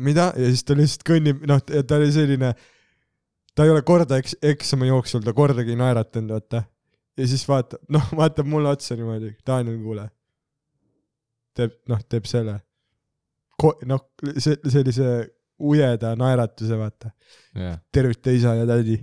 mida ja siis ta lihtsalt kõnnib, noh, ta oli selline, ta ei ole korda eks-, eksami jooksul ta kordagi naeratanud, vaata. ja siis vaatab, noh, vaatab mulle otsa niimoodi, Daniel, kuule. teeb, noh, teeb selle, noh, see, sellise ujeda naeratuse, vaata. jah, tervita isa ja tädi.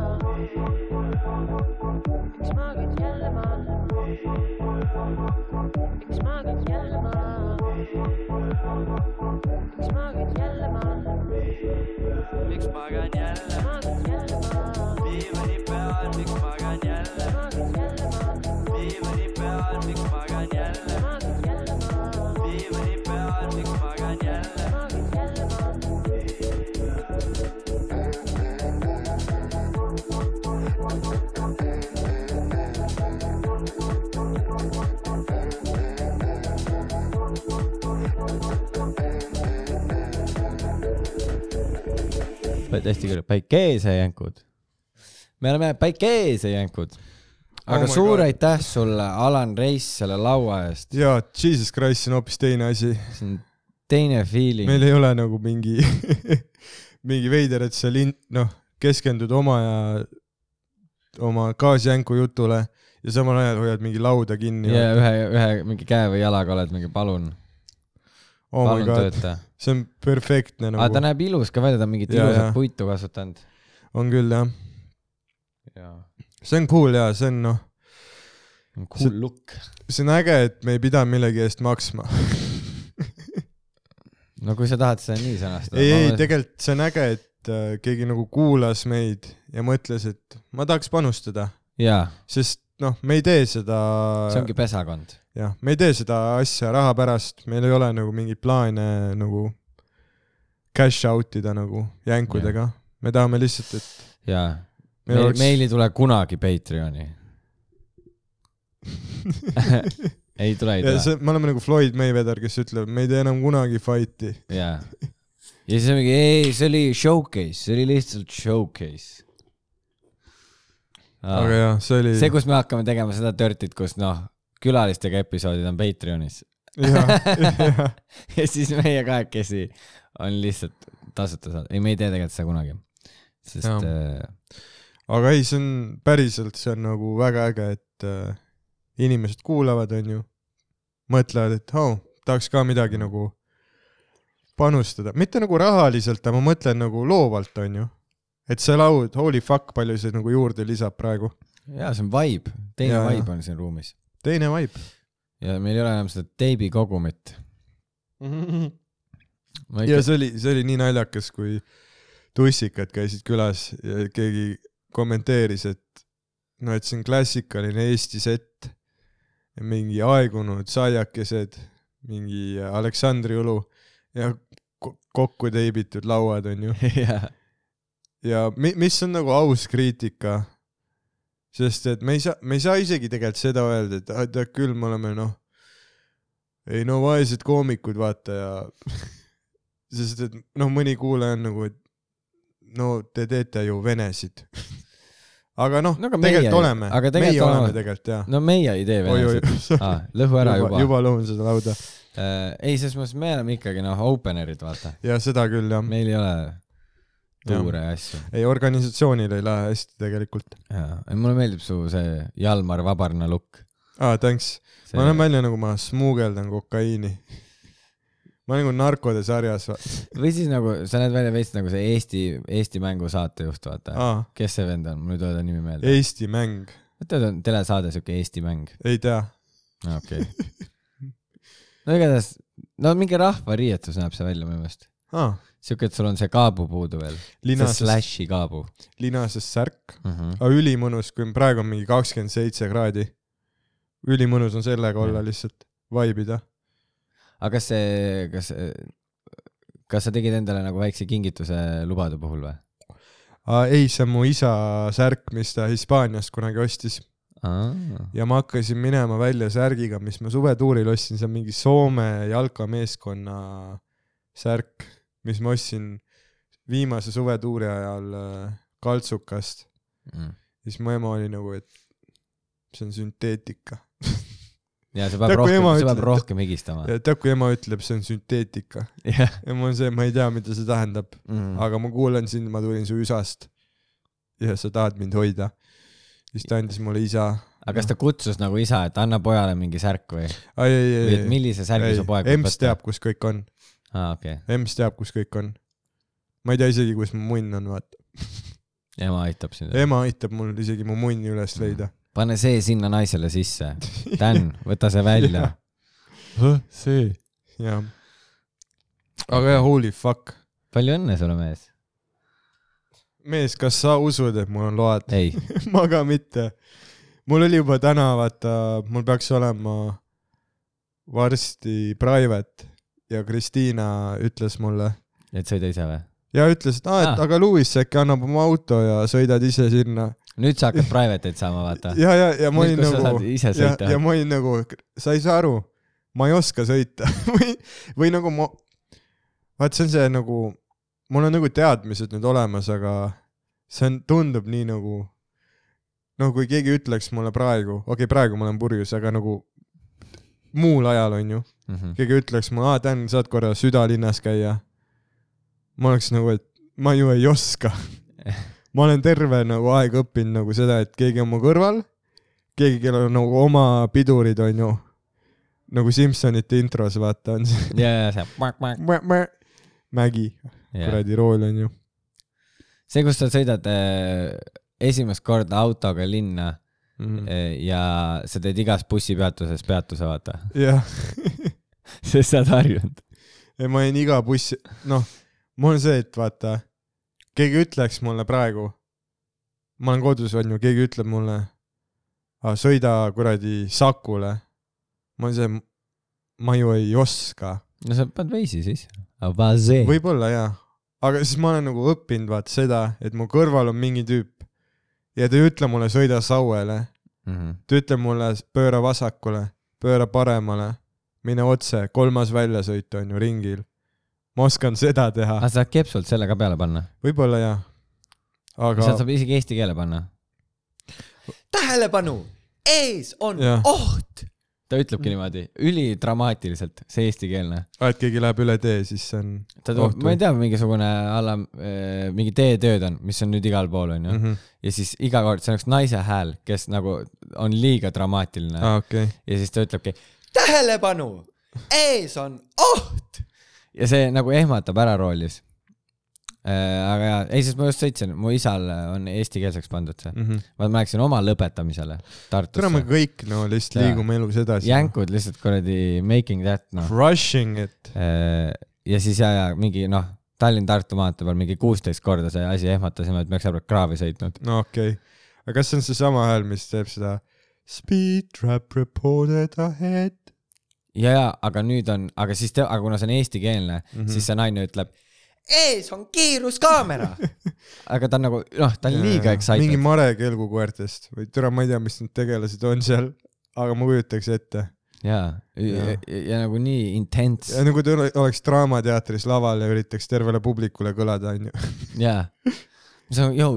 Miks magad jälle maha? miks magad jälle maha? miks magad jälle maha? miks magan jälle magad jälle maha? diivani peal, miks magan jälle hästi küll, päikesejänkud. me oleme päikesejänkud. aga Oh oh my suur aitäh sulle, Alan Reis, selle laua eest. jaa, Jesus Christ, see on hoopis teine asi. see on teine feeling. meil ei ole nagu mingi, mingi veider, et sa lin-, noh, keskendud oma ja oma gaasijänku jutule ja samal ajal hoiad mingi lauda kinni ja ühe, ühe mingi käe või jalaga oled mingi palun, oh my god, see on perfektne aga ta nagu, näeb ilus ka välja, ta on mingit Ja, ilusat ja. puitu kasutanud. on küll jah, jaa. see on cool ja see on noh, Cool look. see on äge, et me ei pidanud millegi eest maksma. no kui sa tahad seda nii sõnastada. ei, ei, tegelikult see on äge, et äh, keegi nagu kuulas meid ja mõtles, et ma tahaks panustada, sest noh, me ei tee seda see ongi pesakond. jah, me ei tee seda asja raha pärast, meil ei ole nagu mingeid plaane nagu cash out ida nagu jänkudega, me tahame lihtsalt, et jaa. meil oleks meil ei tule kunagi Patreoni. ei tule, ei tule. me oleme nagu Floyd Mayweather, kes ütleb, me ei tee enam kunagi fight'i. jaa. ja siis on mingi, ei, see oli showcase, see oli lihtsalt showcase. aga jah, see oli, see, kus me hakkame tegema seda dirtit, kus noh, külalistega episoodid on Patreonis. Jah, ja siis meie kahekesi on lihtsalt tasuta saada, ei, me ei tee tegelikult seda kunagi. sest äh, aga ei, see on päriselt, see on nagu väga äge, et äh, inimesed kuulavad, onju, mõtlevad, et oh,, tahaks ka midagi nagu panustada, mitte nagu rahaliselt, aga ma mõtlen nagu loovalt, onju. et see laud, holy fuck, palju see nagu juurde lisab praegu. jaa, see on vibe, teine ja, vibe on siin ruumis. Teine vibe. ja meil ei ole enam seda teibi kogumit. ma ja ikka, see oli, see oli nii naljakas, kui tussikad käisid külas ja keegi kommenteeris, et no et see on klassikaline Eesti sett. mingi aegunud saiakesed, mingi Aleksandri õlu ja ko- kokku teibitud lauad onju. jaa, ja mi-, mis on nagu aus kriitika. Sest et me ei saa, me ei saa isegi tegelikult seda öelda, et ah, tead küll, me oleme noh, ei no vaesed koomikud, vaata ja sest et noh, mõni kuulaja on nagu, et no te teete ju venesid. aga noh No aga no,, tegelikult oleme, meie oleme oleme- tegelikult jah. no meie ei tee venesid., ah,. lõhu ära juba, juba.. juba lõhun seda lauda Uh, ei, selles mõttes me oleme ikkagi noh, opener'id, vaata. ja seda küll jah. meil ei ole tuure ja asju. ei, organisatsioonil ei lähe hästi tegelikult. jaa, mulle meeldib su see Jalmar Vabarna look. aa, thanks. ma näen välja nagu ma smuugeldan kokaiini. ma olen nagu narkode sarjas. või siis nagu sa näed välja veits nagu see Eesti, Eesti Mängu saatejuht, vaata. aa, kes see vend on, mul ei tule ta nimi meelde. Eesti mäng, tead, on telesaade siuke Eesti Mäng. ei tea. okei. no igatahes, no mingi rahvariietus näeb see välja minu meelest. aa, siuke, et sul on see kaabu puudu veel. see slash'i kaabu linases särk, mm. -hmm. aga ülimõnus, kui praegu on mingi kakskümmend seitse kraadi. ülimõnus on sellega olla lihtsalt, vibe ida. aga kas see, kas, kas sa tegid endale nagu väikse kingituse lubade puhul või? ei, see on mu isa särk, mis ta Hispaaniast kunagi ostis ja ma hakkasin minema välja särgiga, mis ma suvetuuril ostsin, see on mingi Soome jalkameeskonna särk, mis ma ostsin viimase suvetuuri ajal äh, Kaltsukast. siis mu ema oli nagu, et see on sünteetika. ja see peab rohkem, see peab rohkem higistama. tead, kui ema ütleb, see on sünteetika jah. ja mul on see, ma ei tea, mida see tähendab, aga aga ma kuulan sind, ma tulin su üsast ja sa tahad mind hoida. siis ta andis mulle isa. aga kas ta kutsus nagu isa, et anna pojale mingi särk või? või et, millise särgi su poeg EMS teab, kus kõik on, aa, okei. EMS teab, kus kõik on. ma ei tea isegi, kus mu munn on, vaata. ema aitab sind. ema aitab mul isegi mu munni üles leida. pane see sinna naisele sisse. Dan, võta see välja. see. jah. aga jah, holy fuck. palju õnne sulle, mees. mees, kas sa usud, et mul on load? ei, ma ka mitte. mul oli juba täna, vaata, mul peaks olema varsti private ja Kristiina ütles mulle et sõida ise või? ja ütles, et aa, et Ah. aga Lewis äkki annab oma auto ja sõidad ise sinna. nüüd sa hakkad private'id saama, vaata. ja, ja, ja ma olin nagu ja, ja. ma olin nagu, sa ei saa aru, ma ei oska sõita või, või nagu ma, vaat see on see nagu, mul on nagu teadmised nüüd olemas, aga see on, tundub nii nagu, no kui keegi ütleks mulle praegu, okei okay,, praegu ma olen purjus, aga nagu muul ajal onju, Mhm. keegi ütleks mulle, aa, Dan, saad korra südalinnas käia. ma oleks nagu, et ma ju ei oska. ma olen terve nagu aeg õppinud nagu seda, et keegi on mu kõrval, keegi, kellel on nagu oma pidurid, onju. nagu Simsonite intros, vaata, on see ja, ja see. Mägi, kuradi rool onju. see, kus sa sõidad äh, esimest korda autoga linna Mhm. äh, ja sa teed igas bussipeatuses peatuse, vaata. jah, sest sa oled harjunud. ja ma olin iga bussi, noh, mul on see, et vaata, keegi ütleks mulle praegu, ma olen kodus onju, keegi ütleb mulle, sõida kuradi Sakule. ma olen see, ma ju ei oska. no sa paned veisi siis. Võib-olla jaa, aga siis ma olen nagu õppinud vaata seda, et mu kõrval on mingi tüüp ja ta ei ütle mulle sõida Sauele, Mhm. ta ütleb mulle pööra vasakule, pööra paremale, mine otse, kolmas väljasõit on ju ringil. ma oskan seda teha, aga sa saad kepsult selle ka peale panna? võib-olla jaa. aga sealt saab isegi eesti keele panna. tähelepanu, ees on Jah. oht. Ta ütlebki niimoodi, ülidramaatiliselt, see eestikeelne. ah, et keegi läheb üle tee, siis see on ta või? ma ei tea, mingisugune alla, mingi teetööd on, mis on nüüd igal pool onju mm. -hmm. ja siis iga kord, see on üks naise hääl, kes nagu on liiga dramaatiline ah, okay.. ja siis ta ütlebki tähelepanu, ees on oht. ja see nagu ehmatab ära roolis. Aga jaa, ei, sest ma just sõitsin, mu isal on eestikeelseks pandud see. Mm -hmm. ma läksin oma lõpetamisele täna me Tartusse. kõik no lihtsalt Jaa. liigume elus edasi. jänkud lihtsalt kuradi making that noh. Crushing it. ja siis ja, ja mingi noh, Tallinn-Tartu maantee peal mingi kuusteist korda see asi ehmatasime, et me oleks sõbrad kraavi sõitnud. no okei okay.. aga kas see on seesama hääl, mis teeb seda Speed trap reported ahead ja, ja aga nüüd on, aga siis, aga kuna see on eestikeelne mm. -hmm. siis see naine ütleb, ees on kiiruskaamera. aga ta on nagu noh, ta on liiga excited mingi. Mare kelgukoertest või türa, ma ei tea, mis need tegelased on seal, aga ma kujutaks ette. jaa, ja, Jaa. ja, ja nagu nii intense ja nagu ta ole- oleks Draamateatris laval ja üritaks tervele publikule kõlada, onju. jaa.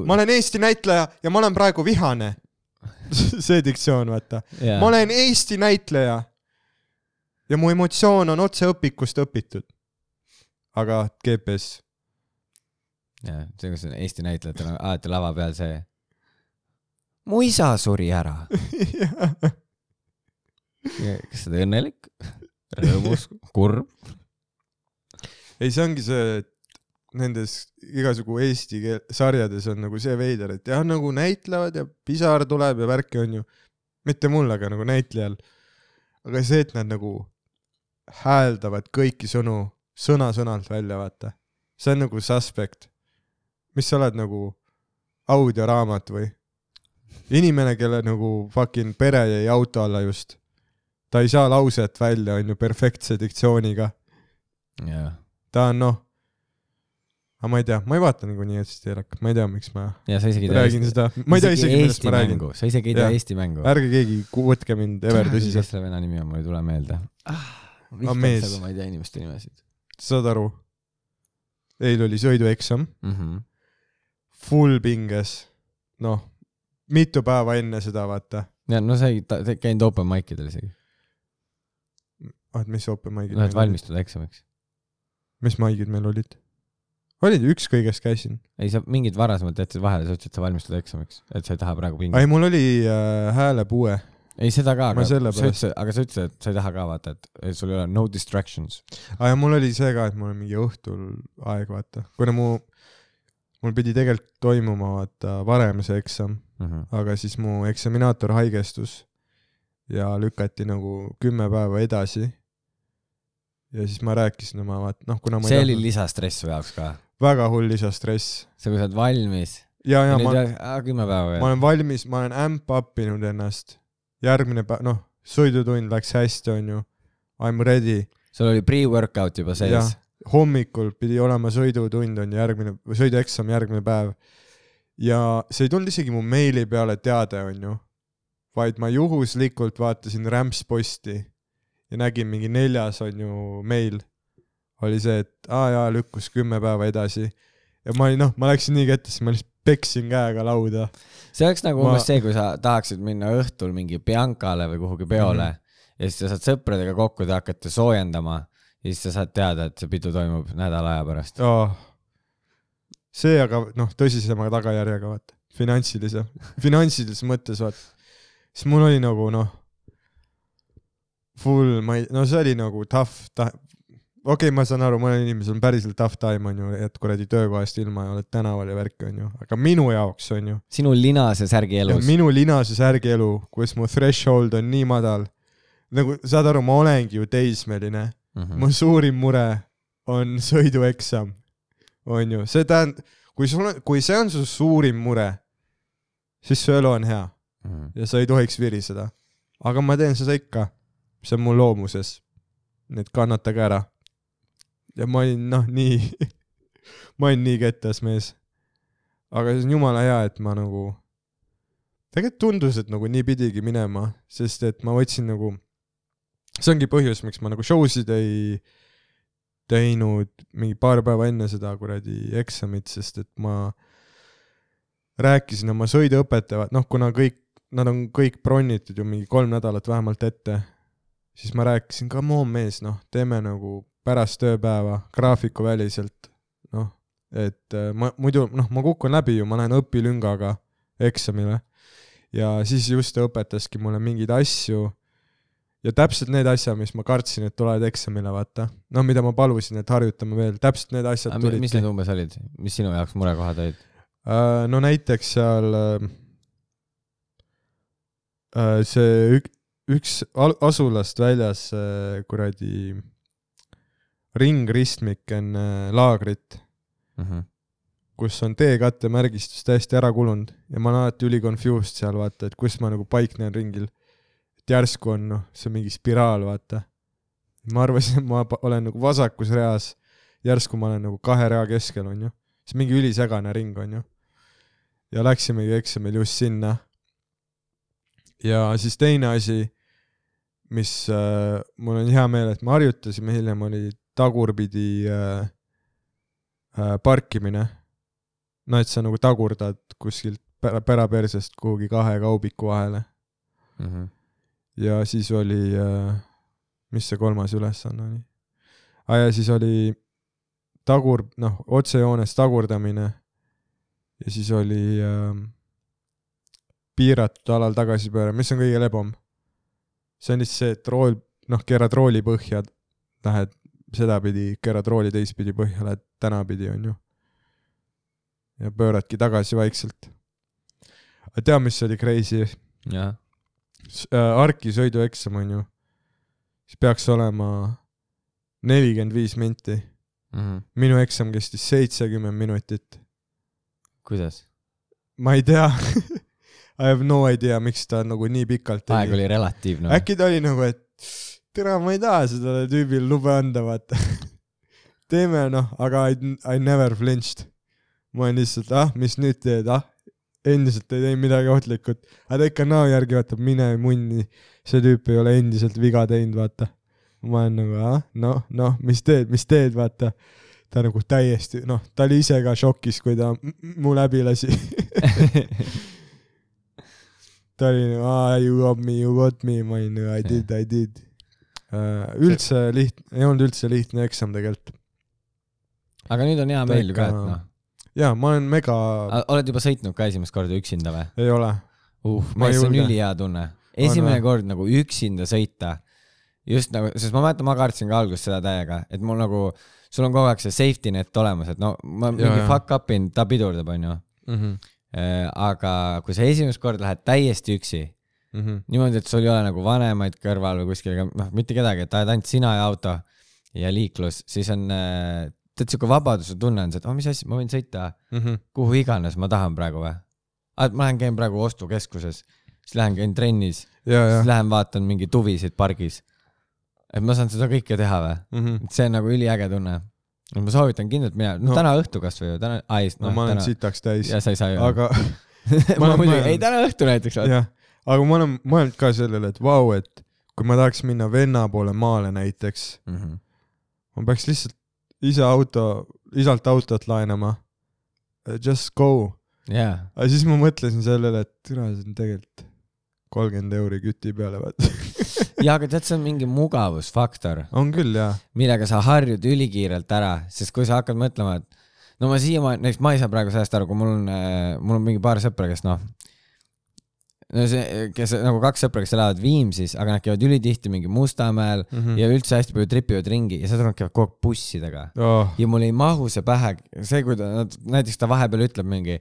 ma olen Eesti näitleja ja ma olen praegu vihane. see diktsioon, vaata. ma olen Eesti näitleja. ja mu emotsioon on otse õpikust õpitud. Aga GPS. jaa, see, kus on Eesti näitlejatel on alati lava peal see. mu isa suri ära. kas sa oled õnnelik? rõõmus, kurb? ei, see ongi see, et nendes igasugu eesti keel- sarjades on nagu see veider, et jah, nagu näitlevad ja pisar tuleb ja värki on ju. mitte mul, aga nagu näitlejal. aga see, et nad nagu hääldavad kõiki sõnu sõna-sõnalt välja, vaata. see on nagu suspect. mis sa oled nagu audioraamat või? inimene, kelle nagu fucking pere jäi auto alla just. ta ei saa lauset välja, on ju, perfektse diktsiooniga jaa. ta on noh, aga ma ei tea, ma ei vaata niikuinii Eesti telekat, ma ei tea, miks ma ja räägin seda, ma ei tea isegi, millest ma räägin. sa isegi ei tea Jah. Eesti mängu. ärge keegi võtke mind ever tõsiselt, kes selle venna nimi on, mul ei tule meelde. Ah, mees. ma ei tea inimeste nimesid saad aru? eile oli sõidueksam, mm. -hmm. full pinges, noh, mitu päeva enne seda, vaata. ja no sa ei käinud open mic idel isegi, ah, et mis open mic'id noh, et. valmistuda eksamiks. mis mic'id meil olid? olid üks kõigest käisin. ei, sa mingid varasemalt jätsid vahele, sa ütlesid, et sa valmistud eksamiks, et sa ei taha praegu pingi. ei, mul oli äh, häälepuue. ei, seda ka, Ma aga sa ütlesid, aga sa ütlesid, et sa ei taha ka vaata, et sul ei ole no distractions. aa, ja mul oli see ka, et mul on mingi õhtul aeg, vaata. kuna mu, mul pidi tegelikult toimuma, vaata, varem see eksam, Mhm. aga siis mu eksaminaator haigestus ja lükati nagu kümme päeva edasi. ja siis ma rääkisin oma, vaat noh, kuna ma see oli lisastress su jaoks ka. väga hull lisastress. sa, kui sa oled valmis, ja, ja nüüd ma, kümme päeva ma veel. olen valmis, ma olen ämp appinud ennast. Järgmine päev, noh, sõidutund läks hästi, onju. I m ready. sul oli pre-workout juba sees., hommikul pidi olema sõidutund on ju järgmine, sõidueksam järgmine päev. ja see ei tulnud isegi mu meili peale teade, onju, vaid ma juhuslikult vaatasin rämpsposti ja nägin mingi neljas onju meil oli see, et aa jaa, lükkus kümme päeva edasi. ja ma olin noh, ma läksin nii kettasse, ma lihtsalt peksin käega lauda. see oleks nagu Ma- umbes see, kui sa tahaksid minna õhtul mingi Biancale või kuhugi peole mm. -hmm. ja siis sa saad sõpradega kokku, te hakkate soojendama ja siis sa saad teada, et see pidu toimub nädala aja pärast. oh.. see aga noh, tõsisema tagajärjega vaata, finantsilise, finantsilises mõttes vaata, siis mul oli nagu noh, full, ma ei, no see oli nagu tough ta-, okei okay,, ma saan aru, mõnel inimesel on päriselt tough time onju, et kuradi töökohast ilma ja oled tänaval ja värk onju, aga minu jaoks onju, sinu linas ja särgi ja elus. minu linase särgi elu, kus mu threshold on nii madal, nagu saad aru, ma olengi ju teismeline Mhm. mu suurim mure on sõidueksam, onju, see tähendab, kui sul on, kui see on su suurim mure, siis su elu on hea Mhm. ja sa ei tohiks viriseda. aga ma teen seda ikka, see on mu loomuses. nii et kannatage ära. Ja ma olin noh, nii, ma olin nii kettas mees. aga see on jumala hea, et ma nagu, tegelikult tundus, et nagu nii pidigi minema, sest et ma võtsin nagu, see ongi põhjus, miks ma nagu show sid ei teinud mingi paar päeva enne seda kuradi eksamit, sest et ma rääkisin oma sõiduõpetajaga, noh, kuna kõik, nad on kõik bronnitud ju mingi kolm nädalat vähemalt ette, siis ma rääkisin, come on mees, noh, teeme nagu pärast tööpäeva graafikuväliselt, noh, et äh, ma muidu, noh, ma kukun läbi ju, ma lähen õpilüngaga eksamile ja siis just ta õpetaski mulle mingeid asju ja täpselt need asjad, mis ma kartsin, et tulevad eksamile, vaata. noh, mida ma palusin, et harjutame veel, täpselt need asjad mis tulidki need. umbes olid, mis sinu jaoks murekohad olid? Äh, no näiteks seal äh, see ük, üks asulast väljas äh, kuradi ringristmik enne laagrit, Mhm. kus on teekattemärgistus täiesti ära kulunud ja ma olen alati üli confused seal vaata, et kus ma nagu paiknen ringil. et järsku on noh, see on mingi spiraal, vaata. ma arvasin, et ma olen nagu vasakus reas, järsku ma olen nagu kahe rea keskel, onju. see on mingi ülisegane ring, onju ja läksimegi eksamil just sinna. ja siis teine asi, mis äh, mul on hea meel, et me harjutasime hiljem, oli tagurpidi äh, äh, parkimine. no et sa nagu tagurdad kuskilt pära- pärapersest kuhugi kahe kaubiku vahele Mhm. ja siis oli äh,, mis see kolmas ülesanne oli ah,? ja siis oli tagur, noh, otsejoones tagurdamine ja siis oli äh, piiratud alal tagasipööre, mis on kõige lebam. see on lihtsalt see, et rool, noh, keerad rooli põhja, lähed sedapidi, keerad rooli teistpidi põhja, lähed tänapidi, onju. ja pööradki tagasi vaikselt. aga tead, mis oli crazy? äh, Arki sõidueksam on ju, siis peaks olema nelikümmend viis minti. Mhm. minu eksam kestis seitsekümmend minutit. kuidas? ma ei tea I have no idea, miks ta nagu nii pikalt aeg oli relatiivne. äkki ta oli nagu, et tere, ma ei taha sellele tüübile lube anda, vaata. teeme noh, aga I, I never flinched. ma olin lihtsalt, ah, mis nüüd teed, ah, endiselt ei teinud midagi ohtlikut. aga ta ikka näo järgi vaatab, mine munni, see tüüp ei ole endiselt viga teinud, vaata. ma olen nagu, ah, noh, noh, mis teed, mis teed, vaata. ta nagu täiesti, noh, ta oli ise ka šokis, kui ta mu läbi lasi. ta oli nagu, aa, you got me, you got me, ma olin nagu I did, I did. Üldse lihtne, ei olnud üldse lihtne eksam tegelikult. aga nüüd on hea meel ju ka, et noh. jaa, ma olen mega, oled juba sõitnud ka esimest korda üksinda või? ei ole. uh, Ma ei mees, see on julge. ülihea tunne. esimene või? kord nagu üksinda sõita. just nagu, sest ma mäletan, ma kartsin ka alguses seda täiega, et mul nagu, sul on kogu aeg see safety net olemas, et no ma Jaa, mingi jaa. fuck up in, ta pidurdab, onju. Mhm, aga kui sa esimest korda lähed täiesti üksi, mhm. niimoodi, et sul ei ole nagu vanemaid kõrval või kuskil, noh, mitte kedagi, et ainult sina ja auto ja liiklus, siis on äh, tead siuke vabaduse tunne on see, et oh mis asja, ma võin sõita Mhm. kuhu iganes ma tahan praegu või. et ma lähen käin praegu ostukeskuses, siis lähen käin trennis, siis lähen vaatan mingeid huvisid pargis. et ma saan seda kõike teha või, Mhm. et see on nagu üliäge tunne. ma soovitan kindlalt minna, no täna õhtu kasvõi ju, täna, ai, no noh ma olen täna, sitaks täis, ja sa ei saa ju, aga ma olen muidugi, ei täna õhtu näiteks jah, aga ma olen mõelnud ka sellele, et vau, et kui ma tahaks minna venna poole maale näiteks, Mhm. ma peaks lihtsalt ise auto, isalt autot laenama. Just go. jaa, aga siis ma mõtlesin sellele, et türa, see on tegelikult kolmkümmend euri küti peale, vaata. ja aga tead, see on mingi mugavusfaktor, on küll jaa. millega sa harjud ülikiirelt ära, sest kui sa hakkad mõtlema, et no ma siiamaani, näiteks ma ei saa praegu sellest aru, kui mul on, mul on mingi paar sõpra, kes noh, no see, kes nagu kaks sõpra, kes elavad Viimsis, aga nad käivad ülitihti mingi Mustamäel Mm. mm. ja üldse hästi palju tripivad ringi ja sõbrad käivad kogu aeg bussidega oh,. ja mul ei mahu see pähe, see, kui ta, näiteks ta vahepeal ütleb mingi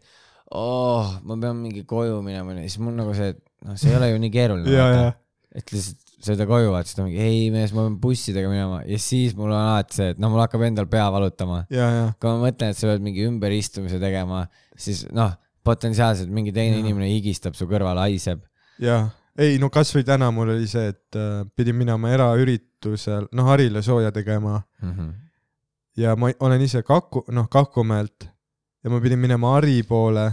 oh, ma pean mingi koju minema, siis mul nagu see, noh, see ei ole ju nii keeruline et lihtsalt sõida koju, vaata siis ta mingi ei mees, ma pean bussidega minema ja siis mul on alati see, et noh, mul hakkab endal pea valutama. kui ma mõtlen, et sa pead mingi ümberistumise tegema, siis noh, potentsiaalselt mingi teine Jaa. inimene higistab su kõrval, haiseb. ja ei no kasvõi täna mul oli see, et äh, pidin minema eraüritusel, noh Harile sooja tegema ja ma olen ise Kaku, noh Kakumäelt ja ma pidin minema Hari poole,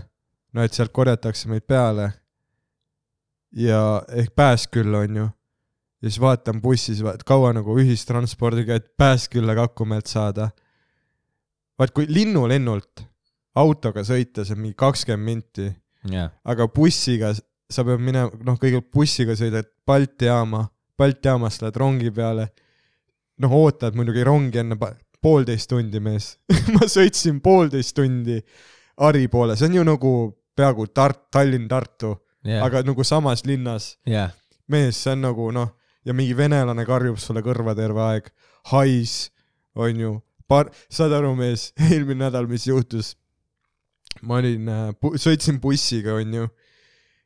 no et sealt korjatakse meid peale. ja ehk Pääskülla onju. ja siis vaatan bussis, vaat kaua nagu ühistranspordiga, et Pääskülla Kakumäelt saada. vaat kui linnulennult autoga sõita, see on mingi kakskümmend minti, jah, aga bussiga sa pead minema, noh, kõigepealt bussiga sõidad Balti jaama, Balti jaamast lähed rongi peale. noh, ootad muidugi rongi enne poolteist tundi, mees. ma sõitsin poolteist tundi Hari poole, see on ju nagu peaaegu Tart-, Tallinn-Tartu, jah, aga nagu samas linnas. jah, mees, see on nagu noh, ja mingi venelane karjub sulle kõrva terve aeg, hais, onju, paar, saad aru, mees, eelmine nädal, mis juhtus? Ma olin, sõitsin bussiga, onju,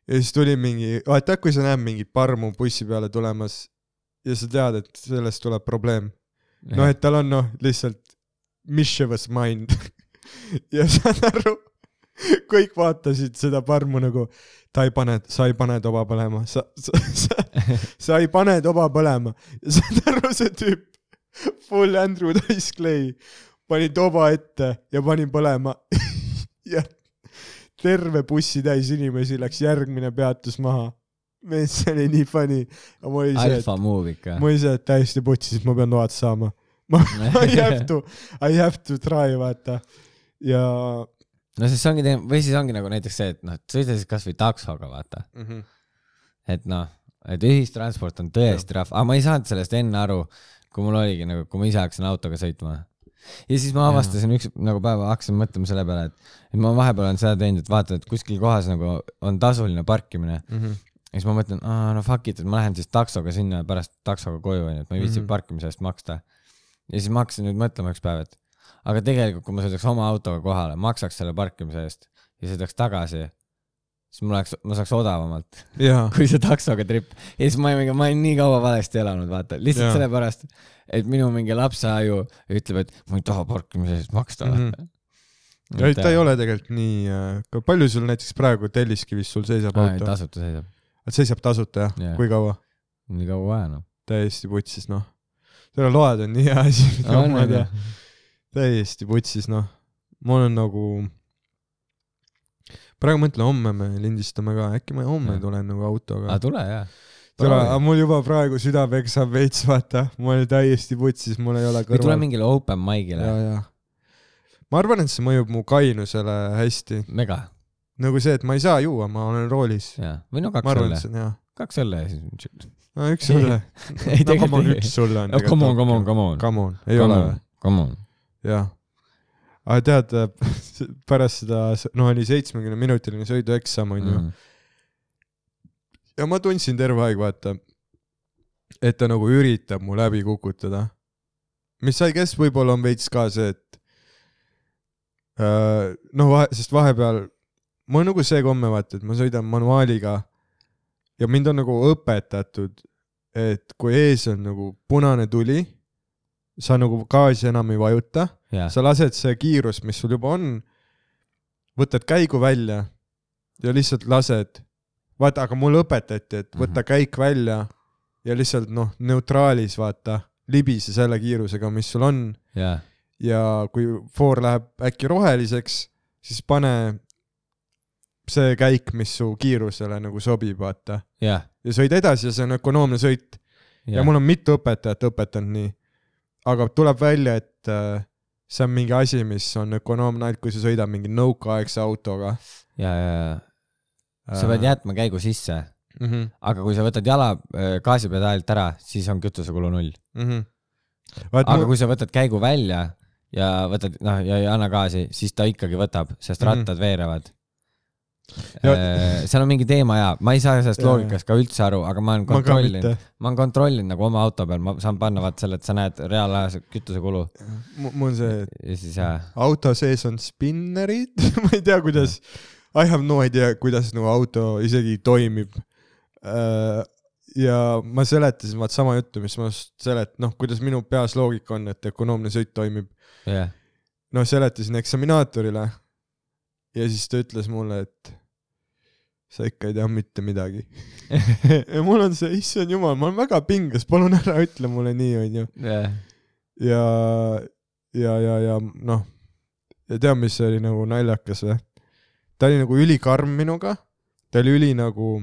ja siis tuli mingi, vaata, kui sa näed mingit parmu bussi peale tulemas ja sa tead, et sellest tuleb probleem. noh, et tal on noh, lihtsalt mischievous mind ja saad aru, kõik vaatasid seda parmu nagu, ta ei pane, sa ei pane toba põlema, sa, sa, sa, sa ei pane toba põlema. ja saad aru, see tüüp, full Andrew Dice Clay, pani toba ette ja pani põlema. ja terve bussitäis inimesi läks järgmine peatus maha. mees, see oli nii funny. oli see, alfa move ikka see, et täiesti putsis, et ma pean load saama. ma, I have to, I have to try, vaata. ja no siis ongi teine, või siis ongi nagu näiteks see, et noh, sõida siis kasvõi taksoga, vaata. mm. -hmm. et noh, et ühistransport on tõesti rahv, aga ma ei saanud sellest enne aru, kui mul oligi nagu, kui ma ise hakkasin autoga sõitma. Ja siis ma avastasin üks nagu päeva, hakkasin mõtlema selle peale, et, et ma vahepeal olen seda teinud, et vaata, et kuskil kohas nagu on tasuline parkimine Mm -hmm. ja siis ma mõtlen, no fuck it, et ma lähen siis taksoga sinna ja pärast taksoga koju onju, et ma ei viitsi mm. -hmm. parkimise eest maksta. ja siis ma hakkasin nüüd mõtlema üks päev, et aga tegelikult, kui ma sõidaks oma autoga kohale, maksaks selle parkimise eest ja sõidaks tagasi, siis mul oleks, ma saaks odavamalt kui see taksoga trip. ja siis ma olin, ma olin nii kaua valesti elanud, vaata, lihtsalt sellepärast, et minu mingi lapseaju ütleb, et ma ei taha parkimise eest maksta Mhm. vaata. ei ta ei ole tegelikult nii, palju sul näiteks praegu Telliskivis sul seisab auto? tasuta seisab, seisab tasuta jah Jaa. kui kaua? nii kaua vaja noh. täiesti putsis noh. selle load on nii hea asi, mida On, ma tean jah.. täiesti putsis, noh. mul on nagu, praegu mõtlen, homme me lindistame ka, äkki ma homme Jah. tulen nagu autoga aga. tule jaa. tule, aga mul juba praegu süda peksab veits, vaata, ma olen täiesti putsis, mul ei ole või tule kõrval. mingile open mic'ile ma arvan, et see mõjub mu kainusele hästi, mega, nagu see, et ma ei saa juua, ma olen roolis. või no kaks õlle kaks õlle ja siis. no üks õlle. no come on, üks õlle on come on, come on, come on. Come on, ei ole või? Come on. jah. aga tead, pärast seda, no oli seitsmekümne minutiline sõidueksam onju mm. Ja ma tundsin terve aeg, vaata, et ta nagu üritab mu läbi kukutada. mis I guess võib-olla on veits ka see, et äh, noh, vahe, sest vahepeal mul on nagu see komme, vaata, et ma sõidan manuaaliga ja mind on nagu õpetatud, et kui ees on nagu punane tuli, sa nagu gaasi enam ei vajuta jaa, sa lased see kiirus, mis sul juba on, võtad käigu välja ja lihtsalt lased. vaata, aga mulle õpetati, et võta Mhm. käik välja ja lihtsalt noh, neutraalis vaata, libise selle kiirusega, mis sul on. Jaa, ja kui foor läheb äkki roheliseks, siis pane see käik, mis su kiirusele nagu sobib, vaata. jah, ja sõida edasi ja see on ökonoomne sõit. Ja, ja mul on mitu õpetajat õpetanud nii. aga tuleb välja, et äh, see on mingi asi, mis on ökonoomne ainult, kui sa sõidad mingi nõukaaegse autoga. Ja, ja, ja sa pead jätma käigu sisse, mm. -hmm, aga kui sa võtad jala äh, gaasipedaalilt ära, siis on kütusekulu null. mm -hmm. vaat aga mul, kui sa võtad käigu välja ja võtad, noh, ja ei anna gaasi, siis ta ikkagi võtab, sest Mhm. rattad veerevad. Ja- seal on mingi teema ja ma ei saa sellest Ja, ja. loogikast ka üldse aru, aga ma olen kontrollinud, ma olen kontrollinud nagu oma auto peal, ma saan panna vaata selle, et sa näed reaalajas kütusekulu mul on see, ja siis jaa, auto sees on spinnerid, ma ei tea, kuidas, I have no idea, kuidas nagu auto isegi toimib. ja ma seletasin vaat sama juttu, mis ma selet-, noh, kuidas minu peas loogika on, et ökonoomne sõit toimib. jah, noh, seletasin eksaminaatorile ja siis ta ütles mulle, et sa ikka ei tea mitte midagi. ja mul on see, issand jumal, ma olen väga pinges, palun ära ütle mulle nii, onju. ja, ja, ja, ja noh, ja tead, mis oli nagu naljakas või? Ta oli nagu ülikarm minuga, ta oli üli nagu,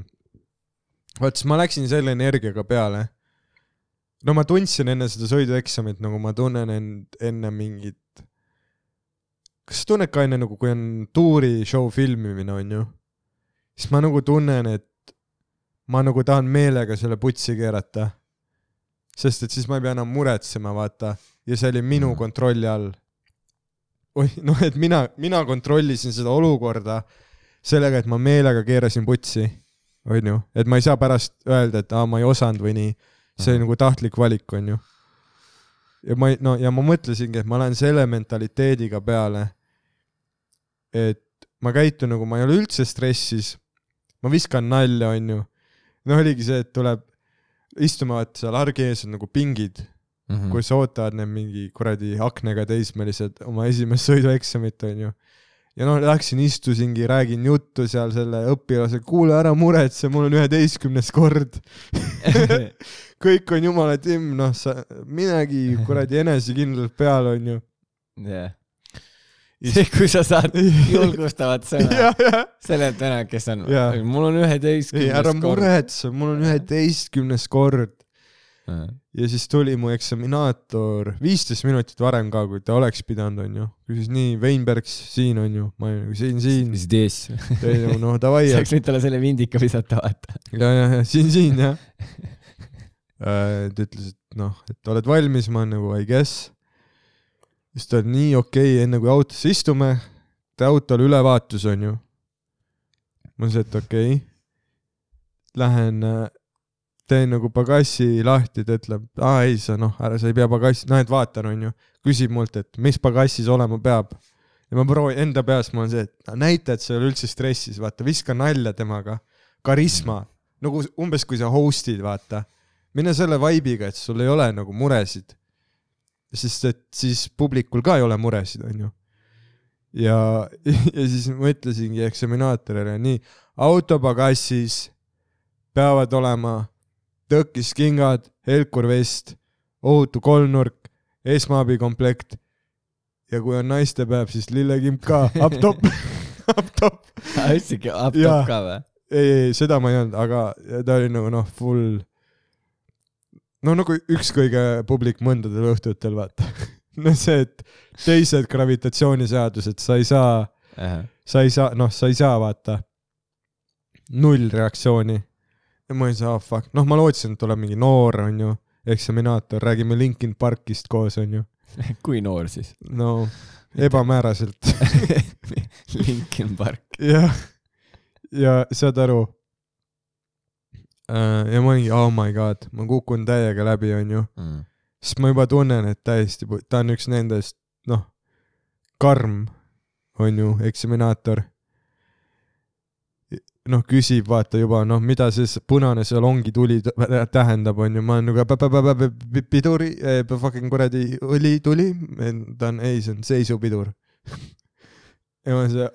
vaat siis ma läksin selle energiaga peale. no ma tundsin enne seda sõidueksamit, nagu ma tunnen end enne mingit, kas sa tunned ka enne nagu, kui on tuuri show filmimine, onju, siis ma nagu tunnen, et ma nagu tahan meelega selle putsi keerata sest et siis ma ei pea enam muretsema, vaata, ja see oli minu Mhm. kontrolli all. noh, et mina, mina kontrollisin seda olukorda sellega, et ma meelega keerasin putsi, onju, et ma ei saa pärast öelda, et aa, ma ei osanud või nii. see oli nagu tahtlik valik, onju. ja ma ei, no ja ma mõtlesingi, et ma lähen selle mentaliteediga peale, et ma käitun nagu ma ei ole üldse stressis, ma viskan nalja, onju. no oligi see, et tuleb istuma vaata seal argi ees on nagu pingid Mm., kus ootavad need mingi kuradi aknaga teismelised oma esimest sõidueksamit onju. ja noh, läksin, istusingi, räägin juttu seal selle õpilasega, kuule ära muretse, mul on üheteistkümnes kord. kõik on jumala timm, noh sa minegi kuradi enesekindlalt peale onju. jah. see, kui sa saad julgustavat sõna sellelt venelt, kes on mul on ei üheteistkümnes ära muretse, mul on üheteistkümnes kord ja siis tuli mu eksaminaator viisteist minutit varem ka, kui ta oleks pidanud, onju. küsis nii, Veinbergs siin onju, ma olin nagu siin, siin. siis tees. ei no, no davai. sa võiks nüüd talle selle vindika visata, vaata. ja, ja, ja siin, siin jah. Äh, ta ütles, et noh, et oled valmis, ma olen nagu I guess. siis ta oli nii okei okay,, enne kui autosse istume, te autol ülevaatus onju. ma ütlesin, et okei okay. Lähen äh, teen nagu pagassi lahti, ta ütleb, aa ei sa noh, ära sa ei pea pagassi, noh et vaatan onju. küsib mult, et mis pagassis olema peab. ja ma proovin enda peas, mul on see, et näita, et sa ei ole üldse stressis, vaata, viska nalja temaga. karisma, nagu umbes kui sa host'id, vaata. mine selle vibe'iga, et sul ei ole nagu muresid. sest et siis publikul ka ei ole muresid, onju. ja, ja siis ma ütlesingi eksaminaatorile nii, autopagassis peavad olema tõkiskingad, helkurvest, ohutu kolmnurk, esmaabikomplekt ja kui on naistepäev, siis lillekimp ka, up top, up top. üldsegi up top ka või? ei, ei, seda ma ei olnud, aga ta oli nagu noh, full. no nagu üks kõige publik mõndadel õhtutel, vaata. no see, et teised gravitatsiooniseadused, sa ei saa, sa ei saa, noh, sa ei saa vaata null reaktsiooni. Ja ma ei saa, fuck, noh, ma lootsin, et tuleb mingi noor, onju, eksaminaator, räägime Linkin Parkist koos, onju. kui noor siis? no ebamääraselt. Linkin Park. jah, ja saad aru. ja ma olingi, oh my god, ma kukun täiega läbi, onju. siis ma juba tunnen, et täiesti, ta on üks nendest, noh, karm, onju, eksaminaator. noh, küsib, vaata juba, noh, mida see s- punane salongi tuli tähendab, onju, ma olen nagu piduri, fucking kuradi õli tuli, ta on, ei, see on seisupidur. ja ma see,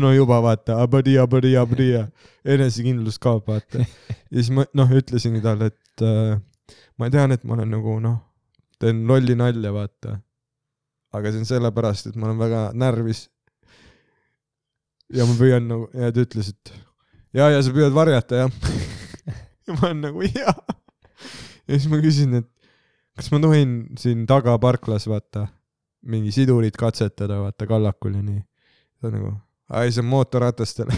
no juba vaata, abadi, abadi, abadi ja enesekindlus kaob, vaata. ja siis ma, noh, ütlesingi talle, et äh, ma tean, et ma olen nagu noh, teen lolli nalja, vaata. aga see on sellepärast, et ma olen väga närvis. Ja ma püüan nagu, ja ta ütles, et ja, ja sa püüad varjata, jah. ja ma olen nagu jaa. ja siis ma küsin, et kas ma tohin siin taga parklas, vaata, mingi sidurit katsetada, vaata, kallakul ja nii. ta nagu, ai, see on mootorratastele.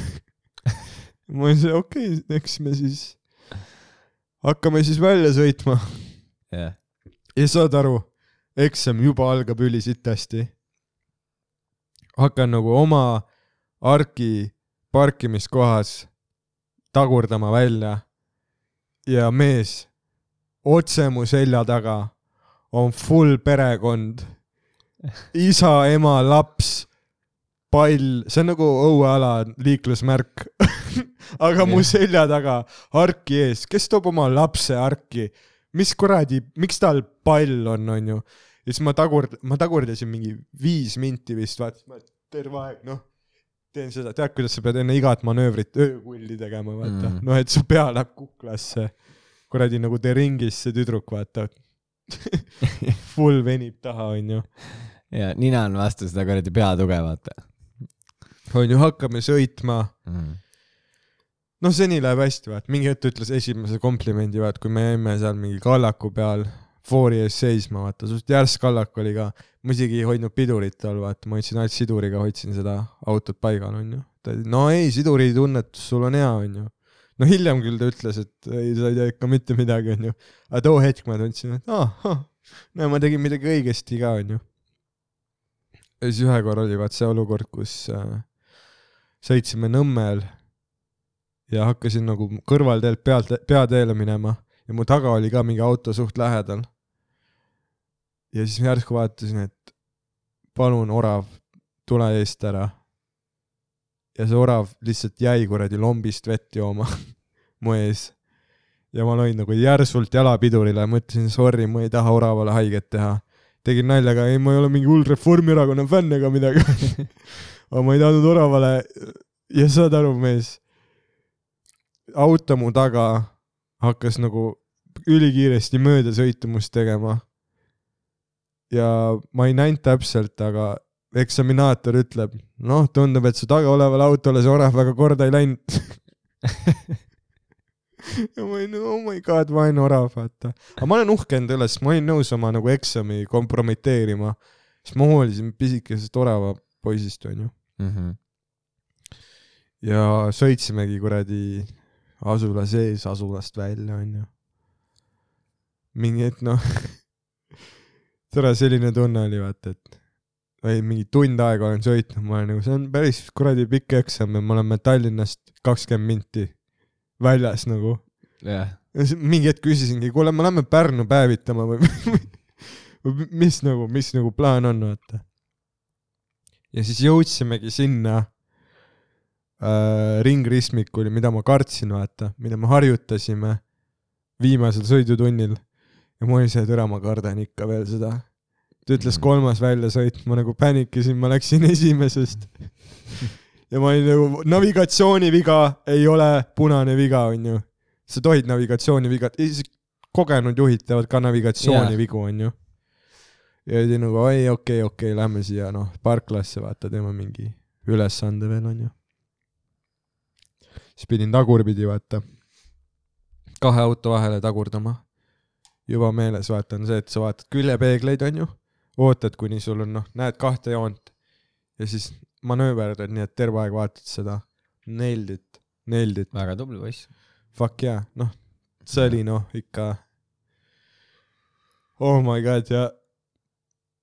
ma see, okei okay,, eks me siis hakkame siis välja sõitma jah. ja saad aru, eksam juba algab ülisitasti. hakkan nagu oma arki parkimiskohas tagurdama välja ja mees otse mu selja taga on full perekond, isa, ema, laps, pall, see on nagu õueala liiklusmärk. aga mu Jah. selja taga arki ees, kes toob oma lapse arki, mis kuradi, miks tal pall on, onju. ja siis ma tagurd-, ma tagurdasin mingi viis minti vist, vaata, ma terve aeg, noh, teen seda, tead, kuidas sa pead enne igat manöövrit öökulli tegema, vaata Mm. noh, et su pea läheb kuklasse. kuradi nagu The Ringis see tüdruk, vaata. Full venib taha, onju. ja nina on vastu seda kuradi peatuge, vaata onju, hakkame sõitma mm.. noh, seni läheb hästi, vaat mingi hetk ütles esimese komplimendi, vaat kui me jäime seal mingi kallaku peal foori ees seisma, vaata, suht järsk kallak oli ka, ma isegi ei hoidnud pidurit all, vaata, ma hoidsin ainult siduriga, hoidsin seda autot paigal, onju. ta ütles, no ei, siduritunnetus sul on hea, onju. no hiljem küll ta ütles, et ei, sa ei tea ikka mitte midagi, onju. aga too hetk ma tundsin, et aa ah,, no ma tegin midagi õigesti ka, onju. ja siis ühe korra oli vaat see olukord, kus äh, sõitsime Nõmmel ja hakkasin nagu kõrvalteelt pealt, peateele minema ja mu taga oli ka mingi auto suht lähedal. Ja siis järsku vaatasin, et palun, orav, tule eest ära. ja see orav lihtsalt jäi kuradi lombist vett jooma mu ees. ja ma lõin nagu järsult jalapidurile, mõtlesin sorry, ma ei taha oravale haiget teha. tegin nalja ka, ei, ma ei ole mingi hull Reformierakonna fänn ega midagi. aga ma ei tahtnud oravale ja saad aru, mees, auto mu taga hakkas nagu ülikiiresti möödasõitu must tegema. Ja ma ei näinud täpselt, aga eksaminaator ütleb, noh, tundub, et su taga olevale autole see orav väga korda ei läinud. ja ma olin, oh my god, vaene orav, vaata. aga ma olen uhke enda üle, sest ma olin nõus oma nagu eksami kompromiteerima, sest ma hoolisin pisikesest orava poisist, onju. Mm -hmm. ja sõitsimegi kuradi asula sees asulast välja, onju. mingi hetk noh, tore selline tunne oli vaata, et või mingi tund aega olen sõitnud, ma olen nagu, see on päris kuradi pikk eksam ja me oleme Tallinnast kakskümmend minti väljas nagu. jah, mingi hetk küsisingi, kuule, me lähme Pärnu päevitama või mis nagu, mis nagu plaan on, vaata. ja siis jõudsimegi sinna äh, ringristmikuni, mida ma kartsin, vaata, mida me harjutasime viimasel sõidutunnil. Ja ma olin see, et ära ma kardan ikka veel seda. ta ütles kolmas väljasõit, ma nagu pänikasin, ma läksin esimesest. ja ma olin nagu, navigatsiooniviga ei ole punane viga, onju. sa tohid navigatsiooniviga, kogenud juhid teevad ka navigatsioonivigu, onju. ja oli nagu oi okei okay, okei okay, lähme siia noh parklasse vaata teeme mingi ülesande veel onju siis pidin tagurpidi vaata kahe auto vahele tagurdama juba meeles vaata on see et sa vaatad küljepeegleid onju ootad kuni sul on noh näed kahte joont. Ja siis manööverdad nii et terve aeg vaatad seda. Nailed it nailed it. Väga tubli poiss. fuck yeah noh see oli noh ikka oh my god ja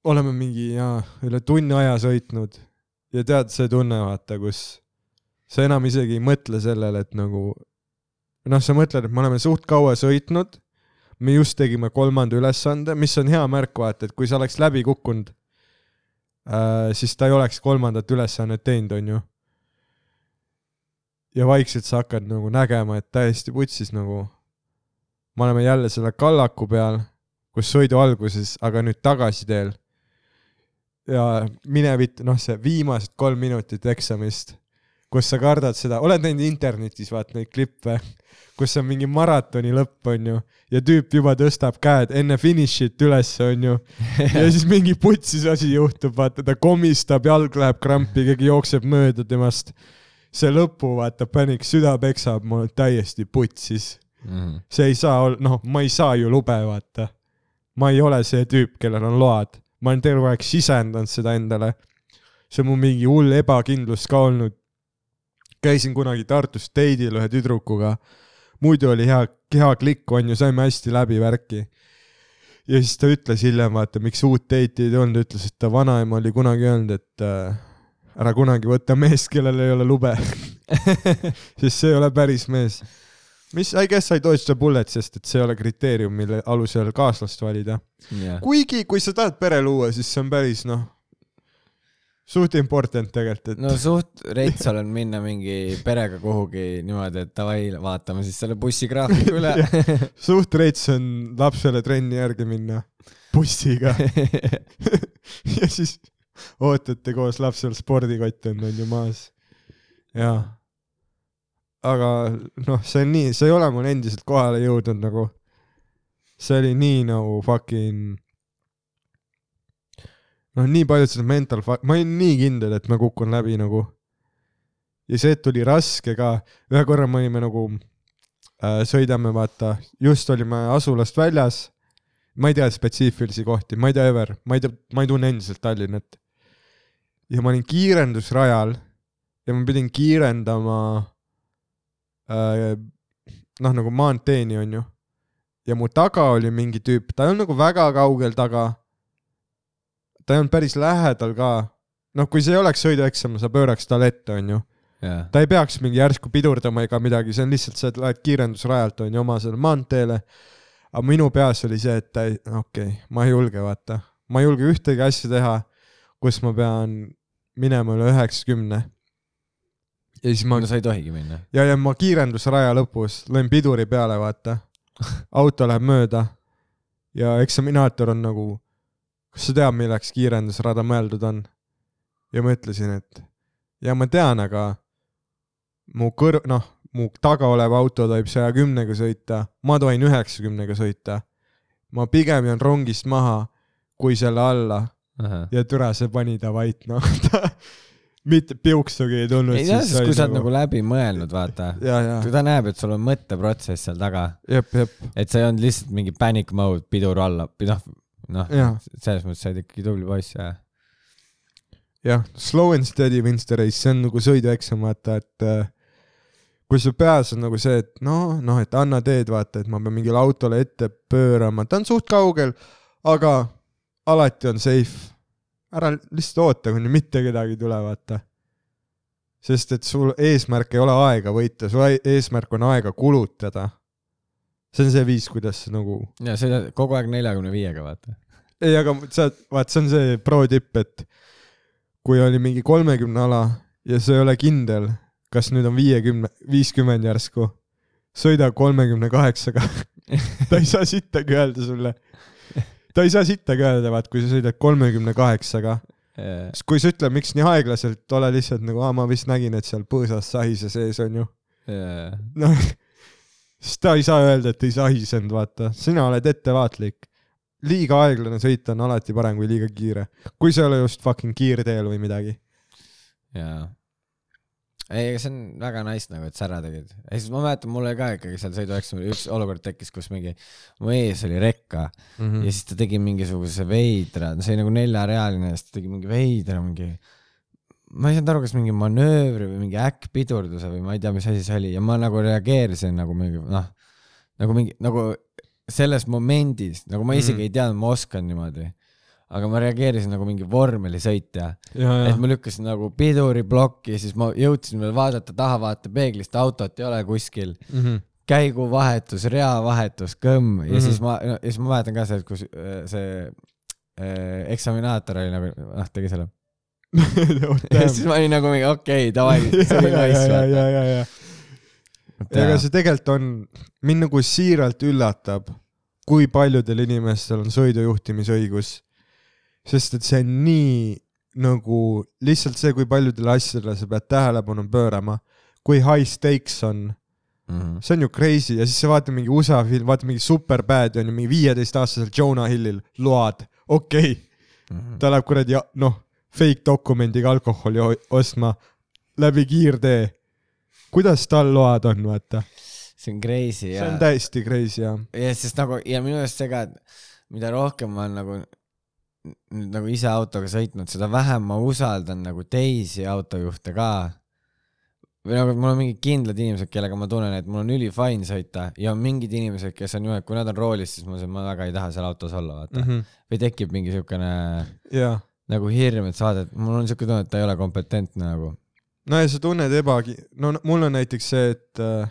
oleme mingi jaa üle tunni aja sõitnud. Ja tead see tunne vaata kus sa enam isegi ei mõtle sellele et nagu noh sa mõtled et me oleme suht kaua sõitnud me just tegime kolmanda ülesande mis on hea märk vaata et kui sa oleks läbi kukkunud äh, siis ta ei oleks kolmandat ülesannet teinud onju. Ja vaikselt sa hakkad nagu nägema et täiesti putsis nagu. Me oleme jälle selle kallaku peal kus sõidu alguses aga nüüd tagasiteel ja mine vitt noh see viimased kolm minutit eksamist kus sa kardad seda oled näinud internetis vaat neid klippe kus on mingi maratoni lõpp onju ja tüüp juba tõstab käed enne finišit ülesse onju. Ja siis mingi putsis asi juhtub vaata ta komistab jalg läheb krampi keegi jookseb mööda temast. See lõpu vaata panik süda peksab mul täiesti putsis. Mhm. see ei saa olla noh ma ei saa ju lube vaata. Ma ei ole see tüüp kellel on load. Ma olen terve aeg sisendanud seda endale. See on mul mingi hull ebakindlus ka olnud käisin kunagi Tartus date'il ühe tüdrukuga. Muidu oli hea hea klikk onju saime hästi läbi värki. Ja siis ta ütles hiljem vaata miks uut date'i ei tulnud ütles et ta vanaema oli kunagi öelnud et äh, ära kunagi võta meest kellel ei ole lube. Sest see ei ole päris mees. Mis I guess I dodged a bullet sest et see ei ole kriteerium mille alusel kaaslast valida. Jah, kuigi kui sa tahad pere luua siis see on päris noh suht important tegelikult et no suht rets olen minna mingi perega kuhugi niimoodi, et davai, vaatame siis selle bussigraafiku üle. suht reits on lapsele trenni järgi minna bussiga. Ja siis ootate koos lapsel spordikott on on ju maas. Jaa. Aga noh see on nii see ei ole mul endiselt kohale jõudnud nagu. See oli nii nagu fucking noh nii palju seda mental fa- ma olin nii kindel et ma kukun läbi nagu. Ja see tuli raske ka. Ühe korra me olime nagu äh, sõidame vaata just olime asulast väljas. Ma ei tea spetsiifilisi kohti ma ei tea ever ma ei tea ma ei tunne endiselt Tallinnat ja ma olin kiirendusrajal ja ma pidin kiirendama äh, noh nagu maanteeni onju ja mu taga oli mingi tüüp ta ei olnud nagu väga kaugel taga ta ei olnud päris lähedal ka noh kui see ei oleks sõidueksam sa pööraks talle ette onju ta ei peaks mingi järsku pidurdama ega midagi, see on lihtsalt see, et lähed kiirendusrajalt on ju oma selle maanteele. aga minu peas oli see, et ta ei, okei okay,, ma ei julge vaata, ma ei julge ühtegi asja teha, kus ma pean minema üle üheksakümne. ja siis ma no sa ei tohigi minna. ja, ja ma kiirendusraja lõpus lõin piduri peale, vaata. auto läheb mööda ja eksaminaator on nagu, kas sa tead, milleks kiirendusrada mõeldud on? ja ma ütlesin, et ja ma tean, aga mu kõr-, noh, mu taga olev auto tohib saja kümnega sõita, ma tohin üheksakümnega sõita. ma pigem jään rongist maha kui selle alla ja türa see pani ta vait, noh, ta mitte piuksugi ei tulnud. ei tea, sest kui sa oled nagu läbi mõelnud, vaata. kui ta näeb, et sul on mõtteprotsess seal taga, et sa ei olnud lihtsalt mingi panic mode, pidur alla, noh, noh, selles mõttes sa oled ikkagi tubli poiss ja jah, slow and steady wins the race, see on nagu sõidueksam, vaata, et äh, kui su peas on nagu see, et noh, noh, et anna teed, vaata, et ma pean mingile autole ette pöörama, ta on suht kaugel, aga alati on safe. ära lihtsalt oota, kuni mitte kedagi ei tule, vaata. sest et sul eesmärk ei ole aega võita, su ai- eesmärk on aega kulutada. See on see viis, kuidas nagu ja sõidad kogu aeg neljakümne viiega, vaata. ei, aga sa, vaat see on see pro tipp, et kui oli mingi kolmekümne ala ja sa ei ole kindel, kas nüüd on viiekümne, viiskümmend järsku, sõida kolmekümne kaheksaga. ta ei saa sittagi öelda sulle. ta ei saa sittagi öelda, vaat kui sa sõidad kolmekümne kaheksaga, siis kui sa ütled, miks nii aeglaselt, ole lihtsalt nagu, aa ma vist nägin, et seal põõsas sahise sees on ju. noh, siis ta ei saa öelda, et ei sahisenud, vaata, sina oled ettevaatlik. liiga aeglane sõita on alati parem kui liiga kiire, kui sa ei ole just fucking kiirteel või midagi. jaa. ei, see on väga nice nagu, et sa ära tegid. ja siis ma mäletan, mul oli ka ikkagi seal sõidueksamil üks olukord tekkis, kus mingi mu ees oli rekka mm. Mhm. ja siis ta tegi mingisuguse veidra, see oli nagu neljarealine ja siis ta tegi mingi veidra mingi ma ei saanud aru, kas mingi manöövri või mingi äkkpidurduse või ma ei tea, mis asi see oli ja ma nagu reageerisin nagu mingi noh, nagu mingi nagu selles momendis, nagu ma isegi Mhm. mm. ei teadnud, ma oskan niimoodi. aga ma reageerisin nagu mingi vormelisõitja, ja, et ja, ma lükkasin nagu piduriplokki, siis ma jõudsin veel vaadata taha vaatepeeglist, autot ei ole kuskil, käiguvahetus, reavahetus, kõmm ja mm Mhm. -hmm. siis ma, ja siis ma mäletan ka seda, kus äh, see äh, eksaminaator oli nagu, noh, tegi selle. ja siis ma olin nagu mingi okei okay,, davai, see oli nice ja, ja, vaata. ja, ja, ega see tegelikult on, mind nagu siiralt üllatab, kui paljudel inimestel on sõidujuhtimisõigus. sest et see on nii nagu lihtsalt see, kui paljudele asjadele sa pead tähelepanu pöörama, kui high stakes on, Mhm. see on ju crazy ja siis sa vaatad mingi USA film, vaatad mingi Superbad on ju mingi viieteistaastasel Jonah Hillil load, okei okay., ta läheb kuradi noh, fake dokumendiga alkoholi ostma läbi kiirtee. kuidas tal load on, vaata, see on crazy see ja on, täiesti crazy jah. ja sest nagu ja minu arust see ka, et mida rohkem ma olen nagu nüüd nagu ise autoga sõitnud, seda vähem ma usaldan nagu teisi autojuhte ka. või nagu mul on mingid kindlad inimesed, kellega ma tunnen, et mul on ülifine sõita ja on mingid inimesed, kes on ju, et kui nad on roolis, siis ma ma väga ei taha seal autos olla, vaata mm. -hmm. või tekib mingi siukene jaa, nagu hirm, et sa vaatad, mul on siuke tunne, et ta ei ole kompetentne nagu. no ja sa tunned ebagi-, no mul on näiteks see, et äh,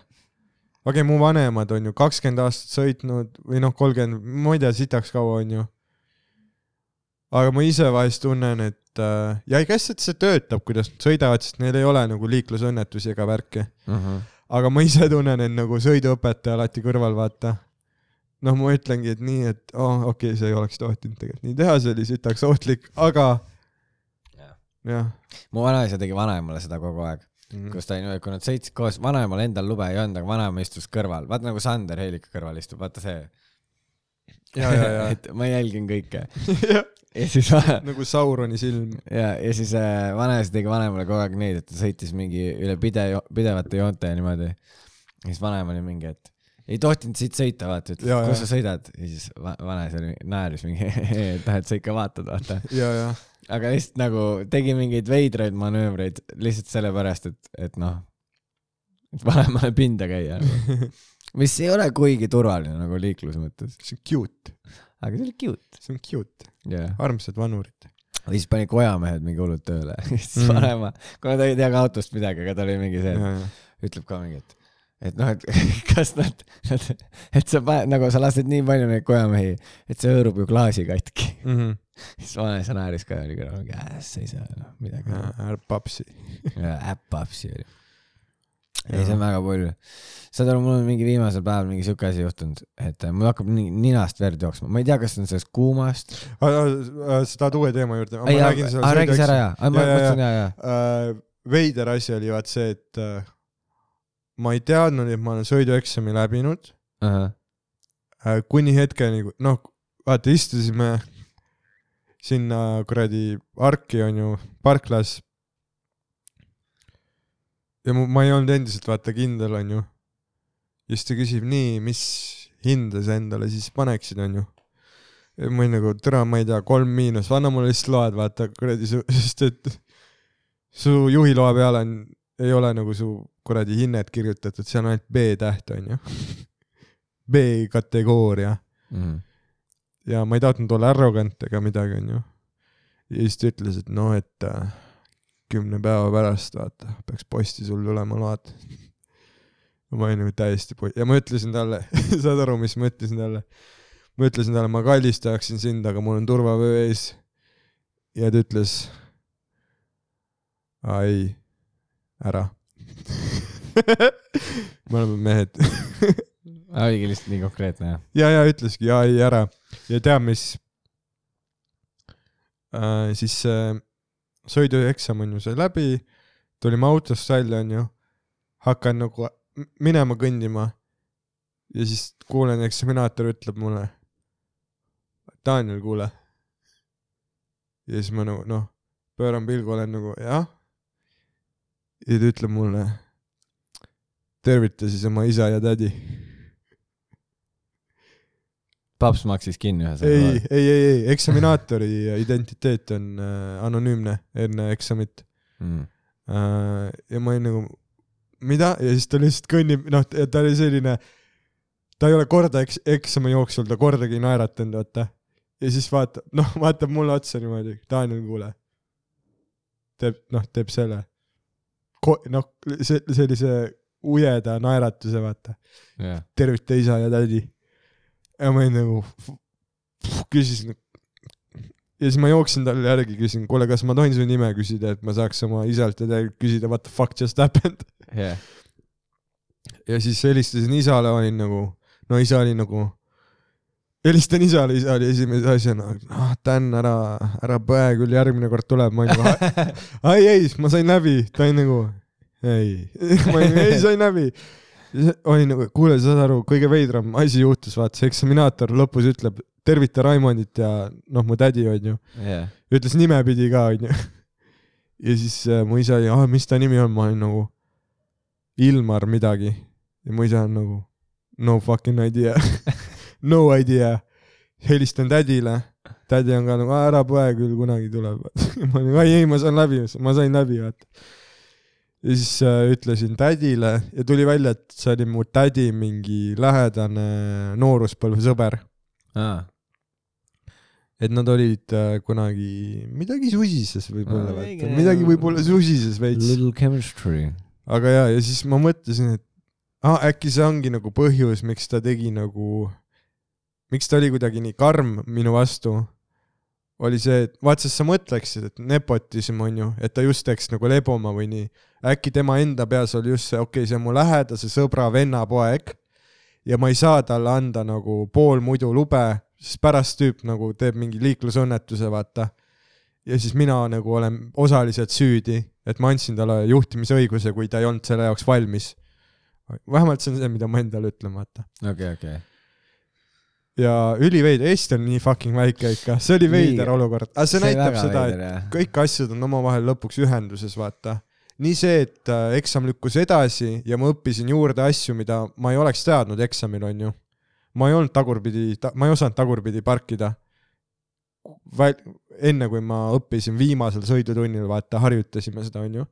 okei okay,, mu vanemad on ju kakskümmend aastat sõitnud või noh, kolmkümmend, ma ei tea, sitaks kaua on ju. aga ma ise vahest tunnen, et äh, ja kes, et see töötab, kuidas nad sõidavad, sest neil ei ole nagu liiklusõnnetusi ega värki. Mm -hmm. aga ma ise tunnen end nagu sõiduõpetaja alati kõrval, vaata. noh, ma ütlengi, et nii, et oh, okei okay,, see ei oleks tohtinud tegelikult nii teha, see oli sitaks ohtlik, aga Jah. jah. mu vanaisa tegi vanaemale seda kogu aeg, Mhm. kus ta niimoodi, kui nad sõitsid koos, vanaemal endal lube ei olnud, aga vanaema istus kõrval, vaata nagu Sander Heiliku kõrval istub, vaata see. ja, ja, ja et ma jälgin kõike ja siis va- nagu Sauroni silm. ja, ja siis äh, vanaisa tegi vanemale kogu aeg neid, et ta sõitis mingi üle pide, pidevate joonte ja niimoodi. ja siis vanaema oli mingi, et ei tohtinud siit sõita, vaata, ütles, kus sa sõidad ja siis va- vanaisa oli, naeris mingi, et noh, et sa ikka vaatad, vaata. aga lihtsalt nagu tegi mingeid veidraid manöövreid lihtsalt sellepärast, et, et noh, vanemale pinda käia nagu. mis ei ole kuigi turvaline nagu liikluse mõttes, see on cute, aga see oli cute. see on cute, jah. armsad vanurid. ja siis pani kojamehed mingi hullult tööle, siis mm. vanema, kuna ta ei tea ka autost midagi, aga ta oli mingi see, ütleb ka mingi, et, et noh, et kas nad, nad, et sa paned nagu sa lased nii palju neid kojamehi, et see hõõrub ju klaasi katki. Mhm. siis vanaisa naeris ka, oli kõrval mingi, sa ei saa noh midagi ära papsi. äpp-apsi oli. ei, see on väga palju. saad aru, mul on mingi viimasel päeval mingi siuke asi juhtunud, et äh, mul hakkab ninast verd jooksma, ma ei tea, kas see on sellest kuumast. sa tahad uue teema juurde? ei, räägi see ära ja, ma mõtlesin ja, ja. äh, veider asi oli vaat see, et äh, ma ei teadnud, et ma olen sõidueksami läbinud äh, kuni hetkeni, noh, vaata istusime sinna kuradi parki onju, parklas. ja ma ei olnud endiselt vaata kindel onju. ja siis ta küsib nii, mis hinde sa endale siis paneksid onju. ja ma olin nagu, tere, ma ei tea, kolm miinus, anna mulle lihtsalt loed, vaata kuradi sest et su juhiloa peal on, ei ole nagu su kuradi hinnet kirjutatud, see on ainult B-täht onju. B-kategooria Mhm. ja ma ei tahtnud olla arrogant ega midagi, onju. ja siis ta ütles, et noh, et äh, kümne päeva pärast vaata, peaks posti sul tulema load. ma olin nagu täiesti po- ja ma ütlesin talle, saad aru, mis ma ütlesin talle? ma ütlesin talle, ma kallistaksin sind, aga mul on turvavöö ees. ja ta ütles. ei, ära. me oleme mehed oligi lihtsalt nii konkreetne jah? ja, ja ütleski ja ei ära ja tead, mis äh,, siis äh, sõidueksam on ju sai läbi, tulime autost välja, onju, hakkan nagu minema kõndima ja siis kuulen, eksaminaator ütleb mulle, Daniel, kuule. ja siis ma nagu noh, pööran pilgu, olen nagu jah. Ja ta ütleb mulle, tervita siis oma isa ja tädi. paps maksis kinni ei, ühesõnaga. ei, ei, ei, eksaminaatori identiteet on äh, anonüümne enne eksamit Mm. äh,. ja ma olin nagu, mida, ja siis ta lihtsalt kõnnib, noh, ta oli selline, ta ei ole korda eks-, eksami jooksul ta kordagi ei naeratanud, vaata. ja siis vaatab, noh, vaatab mulle otsa niimoodi, Daniel, kuule. teeb, noh, teeb selle, noh, see, sellise ujeda naeratuse, vaata. jah, tervita isa ja tädi. ja ma olin nagu, küsisin. ja siis ma jooksin talle järgi, küsin, kuule, kas ma tohin su nime küsida, et ma saaks oma isalt ja tädilt küsida what the fuck just happened. jah. ja siis helistasin isale, olin nagu, no isa oli nagu, helistan isale, isa oli esimese asjana, ah Dan, ära, ära põe küll, järgmine kord tuleb, ma olin nagu, ai ei, ma sain läbi, ta oli nagu, ei, ma olin, ei sain läbi. olin nagu, kuule, saad aru, kõige veidram asi juhtus, vaata see eksaminaator lõpus ütleb tervita Raimondit ja noh, mu tädi onju, jah, ütles nimepidi ka onju. ja siis äh, mu isa oli, ah mis ta nimi on, ma olin nagu Ilmar midagi. Ja mu isa on nagu no fucking idea, no idea. helistan tädile, tädi on ka nagu "Aa, ära põe küll, kunagi tuleb. ma olin, ei, ei ma saan läbi, ma sain läbi, vaata. ja siis äh, ütlesin tädile ja tuli välja, et see oli mu tädi mingi lähedane nooruspõlvesõber, aa, et nad olid äh, kunagi midagi susises võib-olla Aa,, vaata midagi võib-olla susises veits. little chemistry. aga ja, ja siis ma mõtlesin, et ah, äkki see ongi nagu põhjus, miks ta tegi nagu, miks ta oli kuidagi nii karm minu vastu, oli see, et vaat sest sa mõtleksid, et nepotism on ju, et ta just teeks nagu leboma või nii. äkki tema enda peas oli just see, okei okay,, see on mu lähedase sõbra venna poeg ja ma ei saa talle anda nagu pool muidu lube, sest pärast tüüp nagu teeb mingi liiklusõnnetuse, vaata. ja siis mina nagu olen osaliselt süüdi, et ma andsin talle juhtimisõiguse, kui ta ei olnud selle jaoks valmis. vähemalt see on see, mida ma endale ütlen, vaata. okei, okei. Ja üliveider, Eesti on nii fucking väike ikka, see oli veider olukord, aga see, see näitab seda, et kõik asjad on omavahel lõpuks ühenduses, vaata. nii see, et äh, eksam lükkus edasi ja ma õppisin juurde asju, mida ma ei oleks teadnud eksamil, onju. ma ei olnud tagurpidi, ma ei osanud tagurpidi parkida. enne kui ma õppisin viimasel sõidutunnil, vaata, harjutasime seda, onju.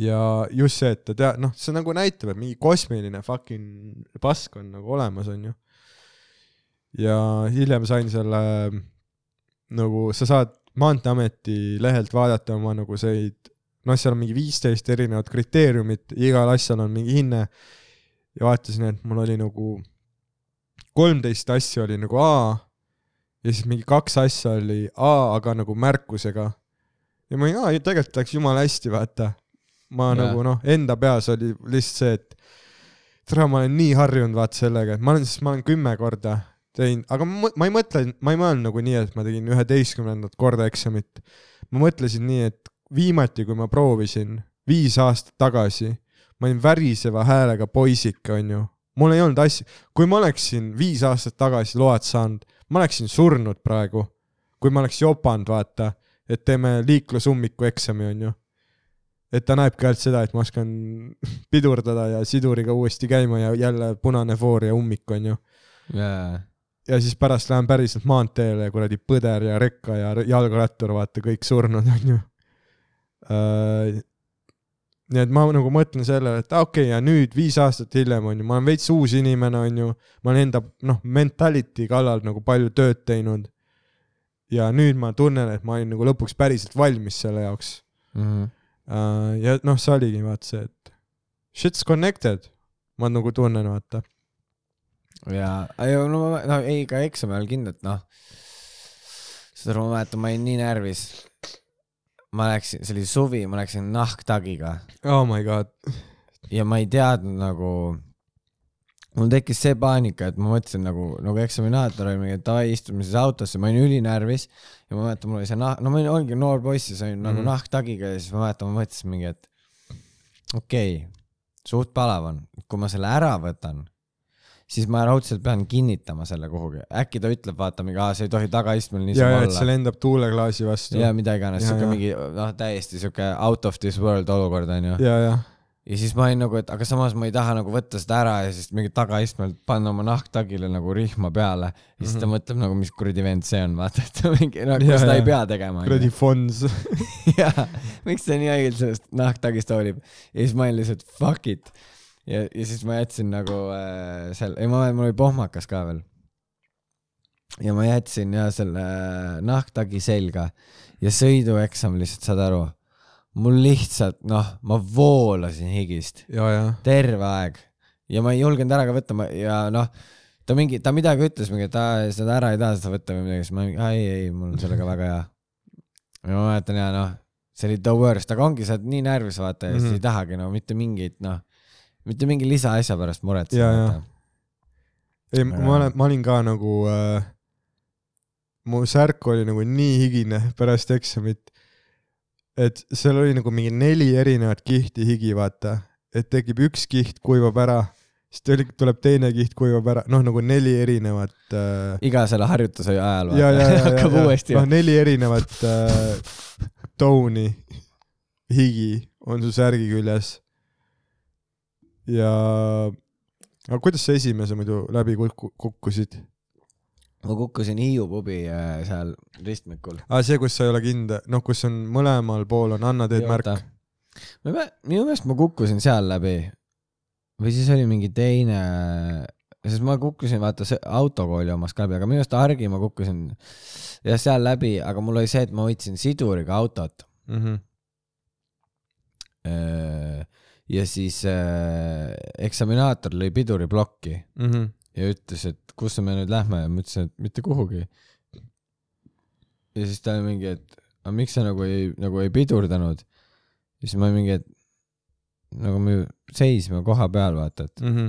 Ja just see, et ta tea-, noh, see nagu näitab, et mingi kosmiline fucking pask on nagu olemas, onju. ja hiljem sain selle nagu sa saad Maanteeameti lehelt vaadata oma nagu seid, noh, seal on mingi viisteist erinevat kriteeriumit, igal asjal on mingi hinne. ja vaatasin, et mul oli nagu kolmteist asja oli nagu A ja siis mingi kaks asja oli A, aga nagu märkusega. ja ma olin, aa, tegelikult läks jumala hästi, vaata. Ma yeah. nagu noh, enda peas oli lihtsalt see, et tere, ma olen nii harjunud vaata sellega, et ma olen, sest ma olen kümme korda teinud, aga ma, ma ei mõtle, ma ei mõelnud nagu nii, et ma tegin üheteistkümnendat korda eksamit. ma mõtlesin nii, et viimati, kui ma proovisin viis aastat tagasi, ma olin väriseva häälega poisike, onju. mul ei olnud asja, kui ma oleksin viis aastat tagasi load saanud, ma oleksin surnud praegu. kui ma oleks jopanud, vaata, et teeme liiklusummiku eksami, onju. Et ta näebki ainult seda, et ma oskan pidurdada ja siduriga uuesti käima ja jälle punane foor ja ummik, onju jaa, ja siis pärast lähen päriselt maanteele kuradi põder ja rekka ja jalgrattur, vaata kõik surnud onju. nii et ma nagu mõtlen sellele, et okei okay,, ja nüüd viis aastat hiljem onju, ma olen veits uus inimene onju, ma olen enda noh, mentality kallal nagu palju tööd teinud. ja nüüd ma tunnen, et ma olin nagu lõpuks päriselt valmis selle jaoks. Mhm. Ja noh, see oligi vaata see, et shit's connected, ma nagu tunnen, vaata. jaa, no ma, no ei, ka eksami ajal kindlalt noh, seda ma mäletan, ma olin nii närvis. ma läksin, see oli suvi, ma läksin nahktagiga Oh my god. ja ma ei teadnud nagu, mul tekkis see paanika, et ma mõtlesin nagu, nagu eksaminaator oli mingi, et davai, istume siis autosse, ma olin ülinärvis ja ma mäletan, mul oli see nah-, no ma olin, olin noor poiss ja sain mm. nagu Mhm. nahktagiga ja siis ma mäletan, ma mõtlesin mingi, et okei okay,, suht palav on, kui ma selle ära võtan, siis ma raudselt pean kinnitama selle kuhugi, äkki ta ütleb, vaata mingi, aa, see ei tohi tagaistmel niisama et see olla. lendab tuuleklaasi vastu. ja mida iganes, siuke mingi noh, täiesti siuke out of this world olukord onju. ja, ja, ja siis ma olin nagu, et aga samas ma ei taha nagu võtta seda ära ja siis mingi tagaistmelt panna oma nahktagile nagu rihma peale. ja siis ta mõtleb nagu, mis kuradi vend see on, vaata, et ta mingi, no. Ja, ta ja. ei pea tegema. kuradi Fons. jaa, miks ta nii õigelt sellest nahktagist hoolib ja siis ma olin lihtsalt fuck it. ja, ja siis ma jätsin nagu äh, seal, ei ma, mul oli pohmakas ka veel. ja ma jätsin ja selle äh, nahktagi selga ja sõidueksam lihtsalt, saad aru, mul lihtsalt noh, ma voolasin higist ja, ja, terve aeg ja ma ei julgenud ära ka võtta ma, ja noh, ta mingi, ta midagi ütles mingi, et aa, seda ära ei taha seda võtta või midagi, siis ma mingi, ei, ei, mul on sellega väga hea. ja ma mäletan ja noh, see oli the worst, aga ongi, sa oled nii närvis vaata ja mm -hmm. Mhm. siis ei tahagi no mitte mingit noh, mitte mingi lisaasja pärast muretseda ei, ma olen, ma olin ka nagu äh,, mu särk oli nagu nii higine pärast eksamit, et seal oli nagu mingi neli erinevat kihti higi, vaata, et tekib üks kiht, kuivab ära, siis tuleb teine kiht, kuivab ära, noh nagu neli erinevat äh, iga selle harjutuse ajal ja, ja, ja, hakkab ja. uuesti noh, neli erinevat äh, tooni higi on su särgi küljes. ja, aga kuidas sa esimese muidu läbi kukku- kukkusid? Ma kukkusin Hiiu pubi äh, seal ristmikul. aa, see, kus sa ei ole kindel, noh, kus on mõlemal pool on Anna teed märk. minu meelest ma kukkusin seal läbi või siis oli mingi teine, sest ma kukkusin vaata autokooli omas ka läbi, aga minu arust Hargi ma kukkusin jah seal läbi, aga mul oli see, et ma hoidsin siduriga autot. Mhm. ja siis äh, eksaminaator lõi piduriplokki Mhm. Ja ütles, et kuhu me nüüd lähme? Ja ma ütlesin, et mitte kuhugi. ja siis ta oli mingi, et aga miks sa nagu ei, nagu ei pidurdanud. siis ma mingi, et nagu me seisime koha peal, vaata, et, Mhm.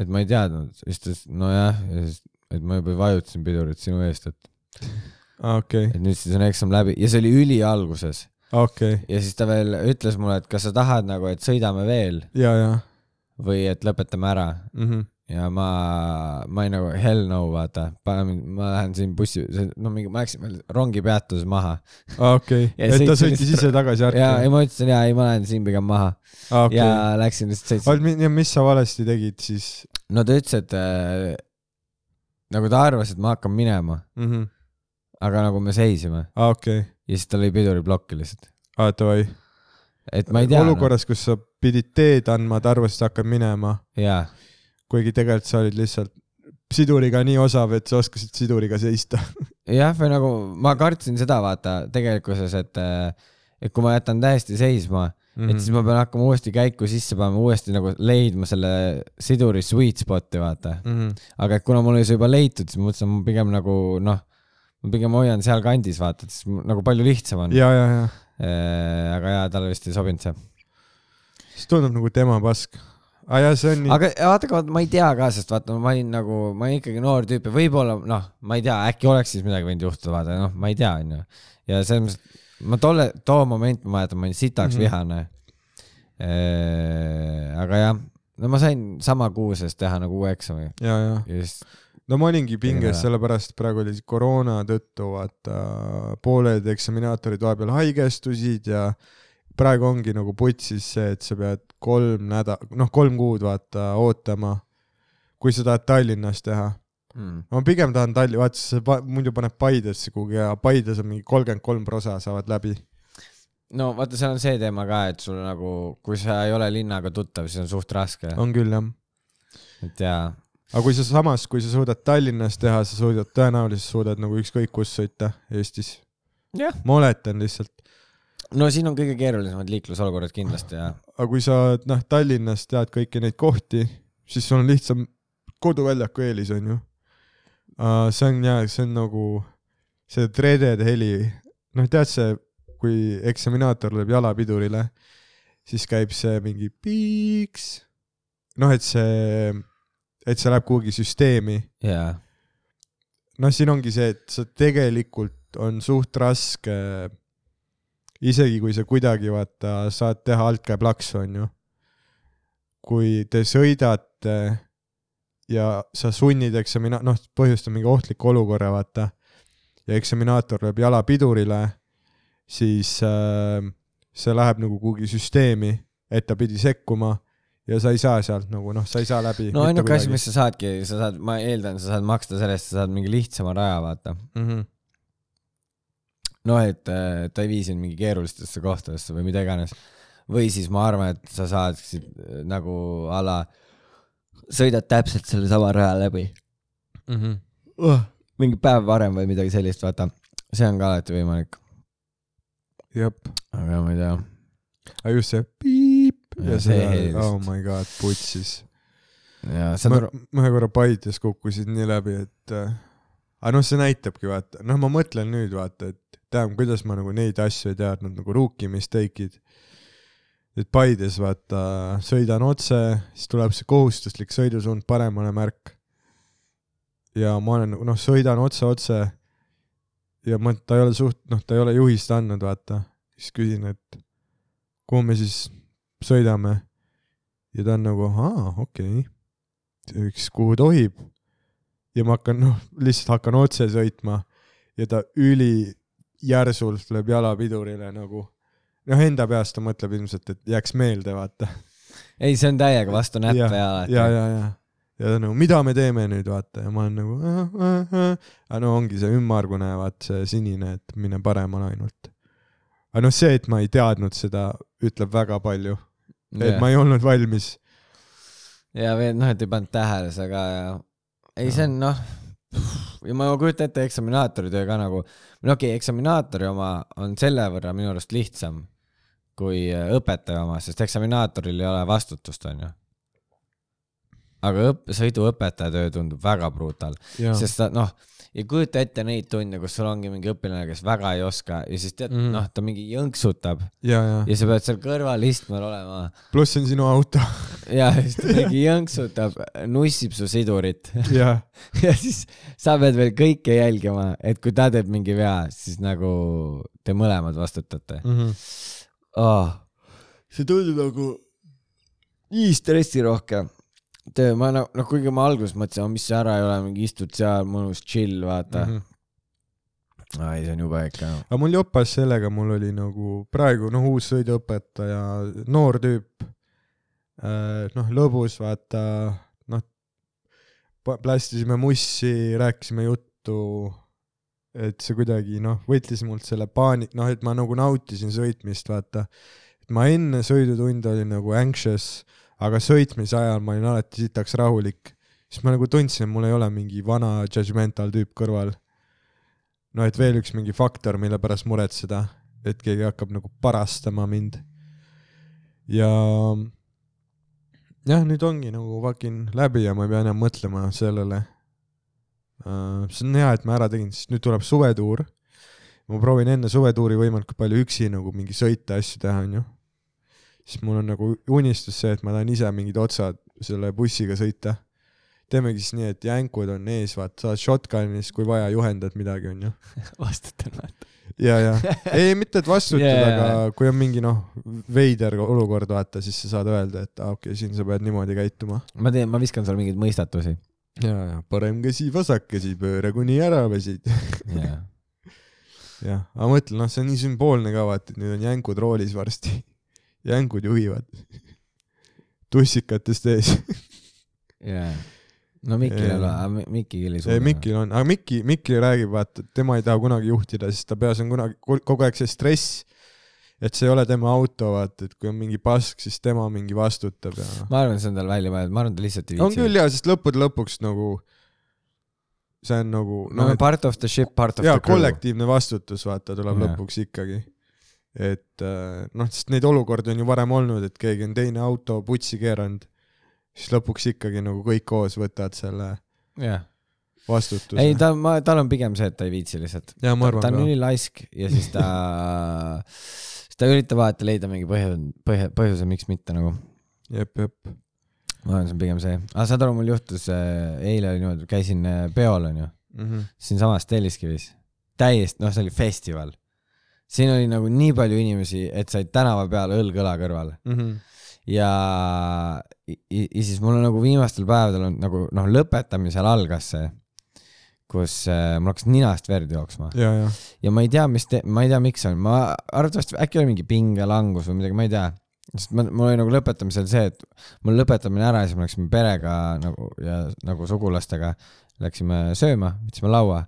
et ma ei teadnud, siis ta ütles, nojah, ja siis, et ma juba vajutasin pidurit sinu eest, et, aa, okei, et nüüd siis on eksam läbi. Ja see oli ülialguses okei, ja siis ta veel ütles mulle, et kas sa tahad nagu, et sõidame veel? Ja, ja või et lõpetame ära. Mhm. Ja ma, ma olin nagu hell no vaata, pane mind, ma lähen siin bussi, no mingi, ma läksin veel rongipeatuses maha. aa, okei, Ja et ta sõitis ise tagasi ja, ja Harki. ma ütlesin ja ei, ma lähen siin pigem maha aa, ja okei. läksin lihtsalt sõitsin. ja mis sa valesti tegid siis no ta ütles, et äh, nagu ta arvas, et ma hakkan minema, mm? -hmm. aga nagu me seisime aa, okei, ja siis ta lõi piduriplokki lihtsalt. aa, davai. et ma ei tea. olukorras, kus sa pidid teed andma, ta arvas, et sa hakkad minema, jaa, kuigi tegelikult sa olid lihtsalt siduriga nii osav, et sa oskasid siduriga seista. jah, või nagu ma kartsin seda vaata tegelikkuses, et, et kui ma jätan täiesti seisma mm, -hmm. et siis ma pean hakkama uuesti käiku sisse panema, uuesti nagu leidma selle siduri sweet spot'i vaata. mm. -hmm. aga et kuna mul oli see juba leitud, siis ma mõtlesin, ma pigem nagu noh, ma pigem hoian sealkandis vaata, et siis nagu palju lihtsam on. ja, ja, ja, aga jaa, talle vist ei sobinud see. siis tundub nagu tema pask. nii. aga vaata, ma ei tea ka, sest vaata, ma olin nagu, ma olin ikkagi noor tüüp ja võib-olla noh, ma ei tea, äkki oleks siis midagi võinud juhtuda, vaata noh, ma ei tea, onju. ja selles mõttes, ma tolle, too moment ma mäletan, ma olin sitaks mm -hmm. vihane. aga jah, no ma sain sama kuu sees teha nagu uue eksami ja, ja, ja siis no ma olingi pinges ära. sellepärast, praegu oli koroona tõttu vaata pooled eksaminaatorid vahepeal haigestusid ja praegu ongi nagu putsis see, et sa pead kolm näda-, noh, kolm kuud vaata ootama, kui sa tahad Tallinnas teha. mm. ma pigem tahan Talli-, vaata sa muidu paned Paidesse kuhugi ja Paides on mingi kolmkümmend kolm prosa saavad läbi. no vaata, seal on see teema ka, et sul nagu, kui sa ei ole linnaga tuttav, siis on suht raske, on küll jah. et jaa. aga kui sa samas, kui sa suudad Tallinnas teha, sa suudad, tõenäoliselt suudad nagu ükskõik kus sõita Eestis. Ma oletan lihtsalt. No siin on kõige keerulisemad liiklusolukorrad kindlasti ja aga kui sa noh, Tallinnas tead kõiki neid kohti, siis sul on lihtsam koduväljaku eelis onju. see on jaa, see on nagu see tredede heli, noh tead see, kui eksaminaator lööb jalapidurile, siis käib see mingi piiks. noh, et see, et see läheb kuhugi süsteemi. jaa, noh, siin ongi see, et sa tegelikult on suht raske, isegi kui sa kuidagi vaata saad teha altkäe plaksu, onju. kui te sõidate ja sa sunnid eksamina-, noh, põhjustab mingi ohtliku olukorra, vaata. ja eksaminaator lööb jala pidurile, siis äh, see läheb nagu kuhugi süsteemi, et ta pidi sekkuma ja sa ei saa sealt nagu noh, sa ei saa läbi. no ainuke asi, mis sa saadki, sa saad, ma eeldan, sa saad maksta selle eest, sa saad mingi lihtsama raja, vaata. mm. -hmm. noh, et äh, ta ei vii sind mingi keerulistesse kohtadesse või mida iganes. või siis ma arvan, et sa saaksid äh, nagu a la, sõidad täpselt sellesama raja läbi Mm -hmm. uh,. mingi päev varem või midagi sellist, vaata. see on ka alati võimalik, jep, aga ma ei tea. aga just see piip ja, Ja see see, oh my god, putsis. ja saad ma aru, ma ühe korra Paides kukkusin nii läbi, et äh, aga noh, see näitabki vaata, noh, ma mõtlen nüüd vaata, et tean, kuidas ma nagu neid asju ei teadnud nagu rookie mistake'id. et Paides vaata, sõidan otse, siis tuleb see kohustuslik sõidusuund paremale märk. ja ma olen noh, sõidan otse-otse ja ma, ta ei ole suht, noh, ta ei ole juhist andnud, vaata. siis küsin, et kuhu me siis sõidame. ja ta on nagu, aa, okei okay üks, kuhu tohib. ja ma hakkan, noh, lihtsalt hakkan otse sõitma ja ta ülijärsult lööb jala pidurile nagu. noh, enda peas ta mõtleb ilmselt, et jääks meelde, vaata. ei, see on täiega vastu näppe ja, ja ja, ja, ja, ja nagu, mida me teeme nüüd, vaata, ja ma olen nagu, aga no ongi see ümmargune, vaat see sinine, et mine paremale ainult. aga noh, see, et ma ei teadnud seda, ütleb väga palju, et ma ei olnud valmis. ja veel noh, et ei pannud tähele seda ka ja ei, see on noh, ja ma kujutan ette eksaminaatori töö ka nagu, no okei okay,, eksaminaatori oma on selle võrra minu arust lihtsam kui äh, õpetaja oma, sest eksaminaatoril ei ole vastutust, onju. Aga õpp-, sõiduõpetaja töö tundub väga brutal, sest ta noh, ei kujuta ette neid tunde, kus sul ongi mingi õpilane, kes väga ei oska ja siis tead mm. Mhm. noh, ta mingi jõnksutab ja, ja ja sa pead seal kõrval istmel olema pluss see on sinu auto ja siis ta mingi jõnksutab, nussib su sidurit ja ja siis sa pead veel kõike jälgima, et kui ta teeb mingi vea, siis nagu te mõlemad vastutate mm. -hmm. oh.. see tundub nagu nii stressirohke töö, ma noh, noh kuigi ma alguses mõtlesin, mis see ära ei ole, mingi istud seal mõnus chill, vaata mm. Mm -hmm. ai, see on jube ikka. aga mul jopas sellega, mul oli nagu praegu noh, uus sõiduõpetaja, noor tüüp. noh, lõbus, vaata, noh, plästisime mussi, rääkisime juttu. et see kuidagi noh, võttis mult selle paani-, noh, et ma nagu nautisin sõitmist, vaata. et ma enne sõidutunde olin nagu anxious, aga sõitmise ajal ma olin alati sitaks rahulik. siis ma nagu tundsin, et mul ei ole mingi vana judgmental tüüp kõrval no et veel üks mingi faktor, mille pärast muretseda, et keegi hakkab nagu parastama mind. ja jah, nüüd ongi nagu fucking läbi ja ma ei pea enam mõtlema sellele. see on hea, et ma ära tegin, sest nüüd tuleb suvetuur. ma proovin enne suvetuuri võimalikult palju üksi nagu mingi sõita asju teha, onju. Siis mul on nagu unistus see, et ma tahan ise mingid otsad selle bussiga sõita teemegi siis nii, et jänkud on ees, vaata, saad shotgun'i, siis kui vaja, juhendad midagi, onju. vastutan, vaata. ja, ja, ei, mitte et vastutad yeah. aga kui on mingi noh, veider olukord, vaata, siis sa saad öelda, et aa, okei okay,, siin sa pead niimoodi käituma. ma teen, ma viskan sulle mingeid mõistatusi. ja, ja parem käsi, vasak käsi, pööra kuni ära väsid. jah, aga mõtle, noh, see on nii sümboolne ka, vaata, et nüüd on jänkud roolis varsti. Jänkud juhivad. tussikatest ees. jaa. no Mikil ei ole, Mikki küll ei suuda. Mikil on, aga Mikki, Mikki räägib, vaata, et tema ei taha kunagi juhtida, sest ta peas on kunagi, kogu aeg see stress, et see ei ole tema auto, vaata, et kui on mingi pask, siis tema mingi vastutab ja ma arvan, see on tal välja mõeldud, ma arvan, ta lihtsalt ei on viitsi. küll jaa, sest lõppude lõpuks nagu see on nagu no noh, et part of the ship, part of jaa, the crew. kollektiivne vastutus, vaata, tuleb Jaa. lõpuks ikkagi. Et äh, noh, sest neid olukordi on ju varem olnud, et keegi on teine auto putsi keeranud, siis lõpuks ikkagi nagu kõik koos võtavad selle jah. vastutuse. ei, ta, ma, tal on pigem see, et ta ei viitsi lihtsalt. ta arvan on ülilaisk ja siis ta, siis ta üritab alati leida mingi põhjus, põhja, põhjuse, miks mitte nagu. jep, jep. ma arvan, see on pigem see. aga saad aru, mul juhtus, eile oli niimoodi, käisin äh, peol onju, Mhm. siinsamas Telliskivis. täiesti, noh, see oli festival. Siin oli nagu nii palju inimesi, et said tänava peal õlg õla kõrval Mhm. ja, ja, ja siis mul on nagu viimastel päevadel on nagu noh, lõpetamisel algas see, kus äh, mul hakkas ninast verd jooksma. Ja, ja, ma ei tea, mis, ma ei tea, miks on, ma arvatavasti äkki oli mingi pingelangus või midagi, ma ei tea. sest ma, mul oli nagu lõpetamisel see, et mul lõpetamine ära ja siis me läksime perega nagu ja nagu sugulastega läksime sööma, võtsime laua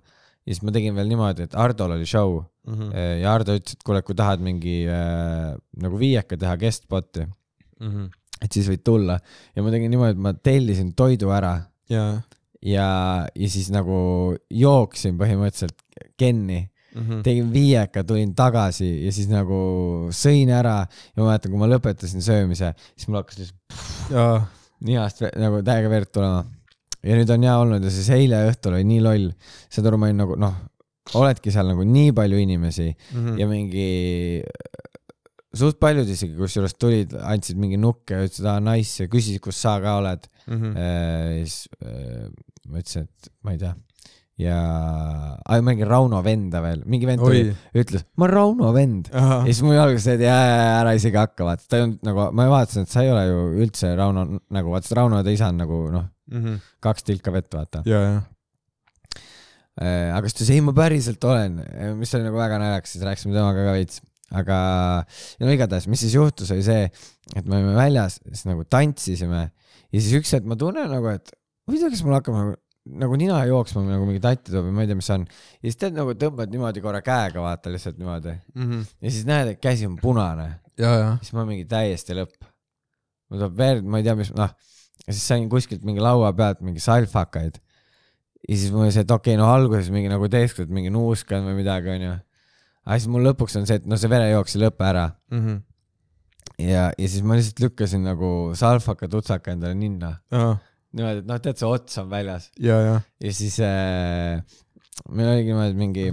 ja siis ma tegin veel niimoodi, et Hardol oli show Mhm. ja Hardo ütles, et kuule, kui tahad mingi äh, nagu viieka teha guest spot'i, Mhm. et siis võid tulla ja ma tegin niimoodi, et ma tellisin toidu ära ja, ja, ja siis nagu jooksin põhimõtteliselt Kenni Mhm. tegin viieka, tulin tagasi ja siis nagu sõin ära ja ma mäletan, kui ma lõpetasin söömise, siis mul hakkas lihtsalt nihast nagu täiega verd tulema. Ja nüüd on hea olnud ja siis eile õhtul oli nii loll, saad aru, ma olin nagu noh, oledki seal nagu nii palju inimesi Mhm. ja mingi suht paljud isegi kusjuures tulid, andsid mingi nukke ütlesid, aa nice ja küsisid, kus sa ka oled. Mhm. ja siis äh, ma ütlesin, et ma ei tea ja, mingi Rauno venda veel, mingi vend tuli ütles, ma olen Rauno vend. ja, siis mul alguses jaa, ära isegi hakka, vaata, ta ei olnud nagu, ma vaatasin, et sa ei ole ju üldse Rauno nagu, vaata, Rauno ja ta isa on nagu noh, Mhm. kaks tilka vett, vaata. ja, aga siis ta ütles, ei, ma päriselt olen, mis oli nagu väga naljakas, siis rääkisime temaga ka veits. aga no igatahes, mis siis juhtus, oli see, et me olime väljas, siis nagu tantsisime ja siis üks hetk ma tunnen nagu, et huvitav, kas mul hakkab nagu nagu nina jooksma nagu mingi tatti tuleb või ma ei tea, mis see on. ja siis tead nagu tõmbad niimoodi korra käega, vaata lihtsalt niimoodi ja siis näed, et käsi on punane, siis ma mingi täiesti lõpp. mul tuleb verd, ma ei tea, mis, noh, ja siis sain kuskilt mingi laua pealt mingi salfakaid. ja siis mul oli see, et okei okay,, no alguses mingi nagu teeskled mingi nuuskan või midagi, onju. aga siis mul lõpuks on see, et no see verejooks ei lõpe ära Mhm. ja, ja siis ma lihtsalt lükkasin nagu salfaka tutsaka endale ninna. ahah, niimoodi, et noh, tead, see ots on väljas ja, ja, ja siis äh, meil oligi niimoodi mingi,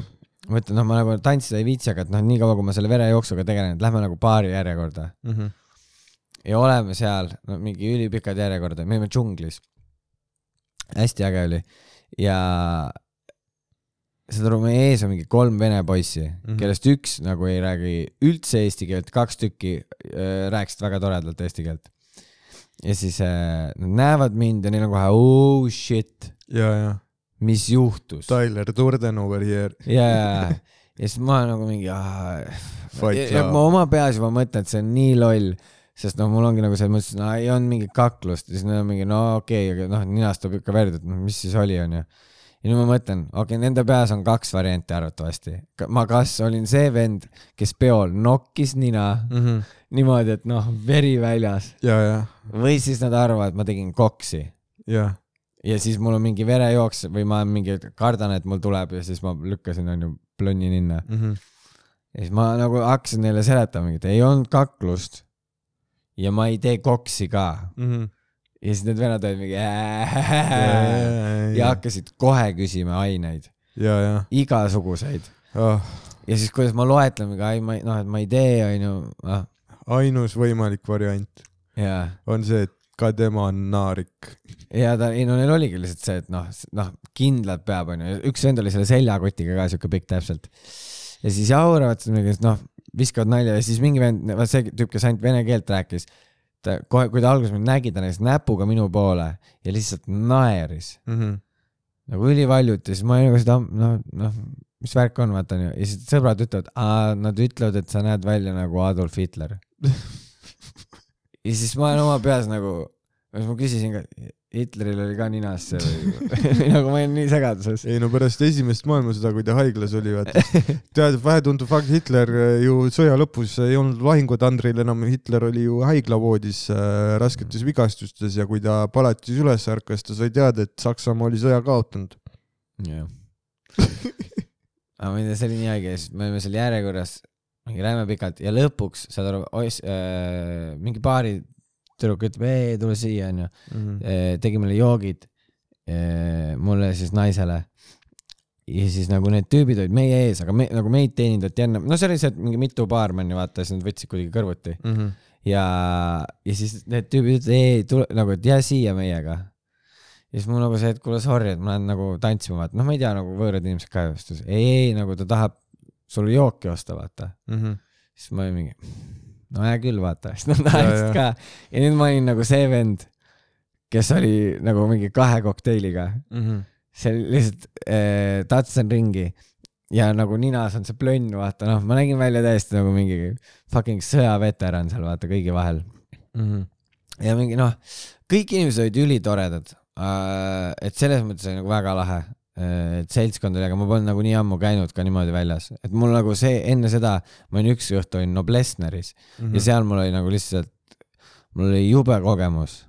ma ütlen, noh, ma nagu tantsida ei viitsi, aga et noh, niikaua kui ma selle verejooksuga tegelen, et lähme nagu paari järjekorda Mhm. Ja oleme seal, no mingi ülipikad järjekorda, me olime džunglis. hästi äge oli ja saad aru, meie ees on mingi kolm vene poissi mm. -hmm. kellest üks nagu ei räägi üldse eesti keelt, kaks tükki äh, rääkisid väga toredalt eesti keelt. ja siis äh, nad näevad mind ja neil on kohe oh shit, ja, ja, mis juhtus. Tyler Durden over here, ja, ja, ja siis ma nagu mingi, Fight ja, ja ma oma peas juba mõtlen, et see on nii loll, sest noh, mul ongi nagu selles mõttes, no ei olnud mingit kaklust ja siis neil on mingi no okei okay,, aga noh, ninast tuleb ikka verd, et noh, mis siis oli, onju. ja nüüd ma mõtlen, okei okay,, nende peas on kaks varianti arvatavasti. ma kas olin see vend, kes peol nokkis nina Mhm. niimoodi, et noh, veri väljas ja, ja, või siis nad arvavad, et ma tegin koksi ja, ja siis mul on mingi verejooks või ma mingi kardan, et mul tuleb ja siis ma lükkasin onju plonni ninna Mhm. ja siis ma nagu hakkasin neile seletama, et ei olnud kaklust ja ma ei tee koksi ka. Mhm. ja siis need venad olid mingi ja hakkasid kohe küsima aineid, igasuguseid. ah, ja siis, kuidas ma loetlen, ai, ma ei, noh, et ma ei tee, onju, ah, ainus võimalik variant ja, on see, et ka tema on naarik. ja ta, ei no neil oligi lihtsalt see, et noh, noh, kindlalt peab, onju, üks vend oli selle seljakotiga ka siuke pikk täpselt. ja siis jauravad seal mingi, noh, viskavad nalja ja siis mingi vend, see tüüp, kes ainult vene keelt rääkis, ta kohe, kui ta alguses mind nägi, ta näitas näpuga minu poole ja lihtsalt naeris Mhm. nagu ülivaljuti, siis ma olin nagu seda, noh, noh, mis värk on, vaata onju, ja siis sõbrad ütlevad, nad ütlevad, et sa näed välja nagu Adolf Hitler. ja siis ma olen oma peas nagu, siis ma küsisin ka, Hitleril oli ka ninas see või, nagu ma olin nii segaduses. ei no pärast esimest maailmasõda, kui ta haiglas oli, vaata, tead, vähetuntud fakt, Hitler äh, ju sõja lõpus ei olnud lahingutandril enam, Hitler oli ju haiglavoodis äh, rasketes vigastustes ja kui ta palatis üles ärkas, ta sai teada, et Saksamaa oli sõja kaotanud. jah. aga ma ei tea, see oli nii haige, siis me olime seal järjekorras mingi räme pikalt ja lõpuks saad aru, äh, mingi paari tüdruk ütleb, ei tule siia onju, tegi meile joogid, mulle siis naisele. ja siis nagu need tüübid olid meie ees, aga me nagu meid teenindati enne, no see oli et mingi mitu baarmani vaata, siis nad võtsid kuidagi kõrvuti. Ja, ja siis need tüübid ütlesid, ei tule nagu, et jää siia meiega. ja siis mul nagu see, et kuule sorry, et ma lähen nagu tantsima, vaata, noh, ma ei tea nagu võõrad inimesed ka just, ei, ei nagu ta tahab sulle jooki osta, vaata. siis ma olin mingi, no hea küll, vaata, siis nad naersid ka. Ja nüüd ma olin nagu see vend, kes oli nagu mingi kahe kokteiliga, Mhm. see oli lihtsalt äh,, tatsen ringi. Ja nagu ninas on see plönn, vaata. Noh, ma nägin välja täiesti nagu mingi fucking sõjaveteran seal vaata kõigi vahel. Mhm. ja mingi noh, kõik inimesed olid ülitoredad. Uh,. et selles mõttes oli nagu väga lahe et seltskond oli, aga ma polnud nagu nii ammu käinud ka niimoodi väljas, et mul nagu see enne seda, ma olin üks õhtu olin Noblessneris mm Mhm. ja seal mul oli nagu lihtsalt, mul oli jube kogemus,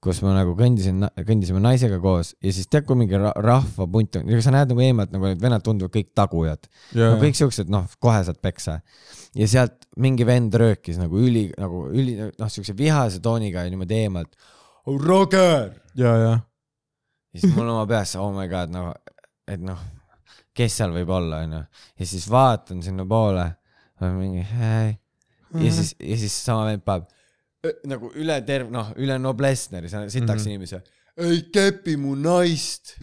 kus ma nagu kõndisin, kõndisime naisega koos ja siis tead, kui mingi ra rahvapunt on, sa näed nagu eemalt nagu need vennad tunduvad kõik tagujad ja no kõik siuksed, noh, kohe saad peksa. ja sealt mingi vend röökis nagu üli, nagu üli, noh, siukse vihase tooniga ja niimoodi eemalt. Roger. ja ja siis mul oma peas, oh my god, noh, et noh, kes seal võib olla, onju. ja siis vaatan sinnapoole, mingi hei. ja siis, ja siis sama vend paneb ö, nagu üle terve, noh, üle Noblessneri, sitaks mm Mhm. -hmm. inimese. ei kepi mu naist.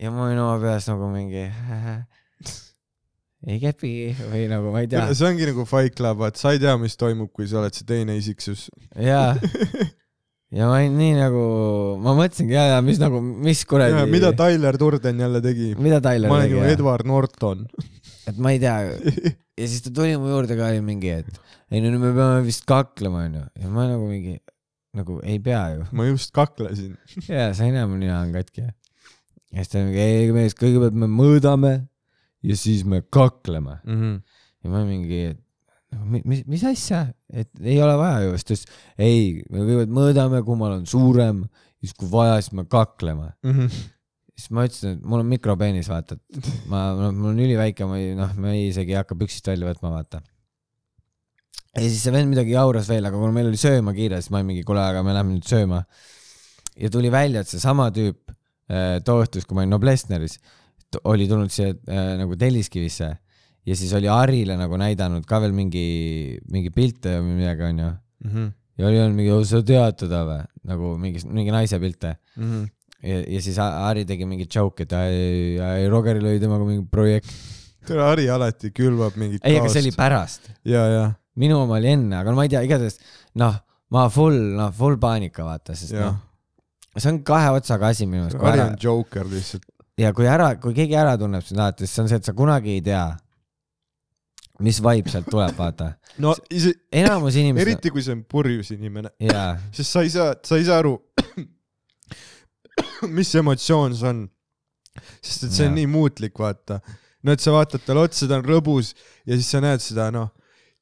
ja ma olin oma peas nagu mingi ei kepi või nagu ma ei tea. see ongi nagu Fight Club, et sa ei tea, mis toimub, kui sa oled see teine isiksus. jaa. ja ma olin nii nagu, ma mõtlesingi ja, ja mis nagu, mis kuradi. mida Tyler Durden jälle tegi? mida Tyler ma olen tegi ju jah? Edward Norton. et ma ei tea ja siis ta tuli mu juurde ka oli mingi, et ei no nüüd me peame vist kaklema onju ja ma nagu mingi nagu ei pea ju ma just kaklesin. ja sa ei näe mu nina on katki ja siis ta mingi ei mees kõigepealt me mõõdame ja siis me kakleme ja ma mingi et mis mis asja? Et ei ole vaja ju siis ta ütles ei me kõigepealt mõõdame kummal on suurem siis kui vaja siis me kakleme siis ma ütlesin et mul on mikropeenis vaata et ma no, mul on üliväike ma ei noh ma ei isegi ei hakka püksist välja võtma vaata. Ja siis see vend midagi jauras veel aga kuna meil oli sööma kiire siis ma olin mingi kuule aga me lähme nüüd sööma. Ja tuli välja et seesama tüüp äh, too õhtus kui ma olin Noblessneris oli tulnud siia äh, nagu Telliskivisse ja siis oli Arile nagu näidanud ka veel mingi mingi pilte või midagi onju. Ja oli olnud mingi sa tead teda või? Nagu mingi mingi naise pilte. Ja, ja siis Ari tegi mingi joke et ai, ai, Rogeril oli temaga mingi projekt. Tere, Hari alati külvab mingit ei aga see oli pärast. Minu oma oli enne aga no ma ei tea igatahes noh ma full noh full paanika vaata sest noh. see on kahe otsaga asi minu Hari ära on Joker lihtsalt. ja kui ära kui keegi ära tunneb sind alati siis see on see et sa kunagi ei tea mis vibe sealt tuleb vaata no ise, enamus inimesed eriti kui see on purjus inimene, jaa sest sa ei saa, sa ei saa aru, mis emotsioon see on. sest et see on Jaa. nii muutlik, vaata. no et sa vaatad talle otsa, ta on rõbus ja siis sa näed seda, noh,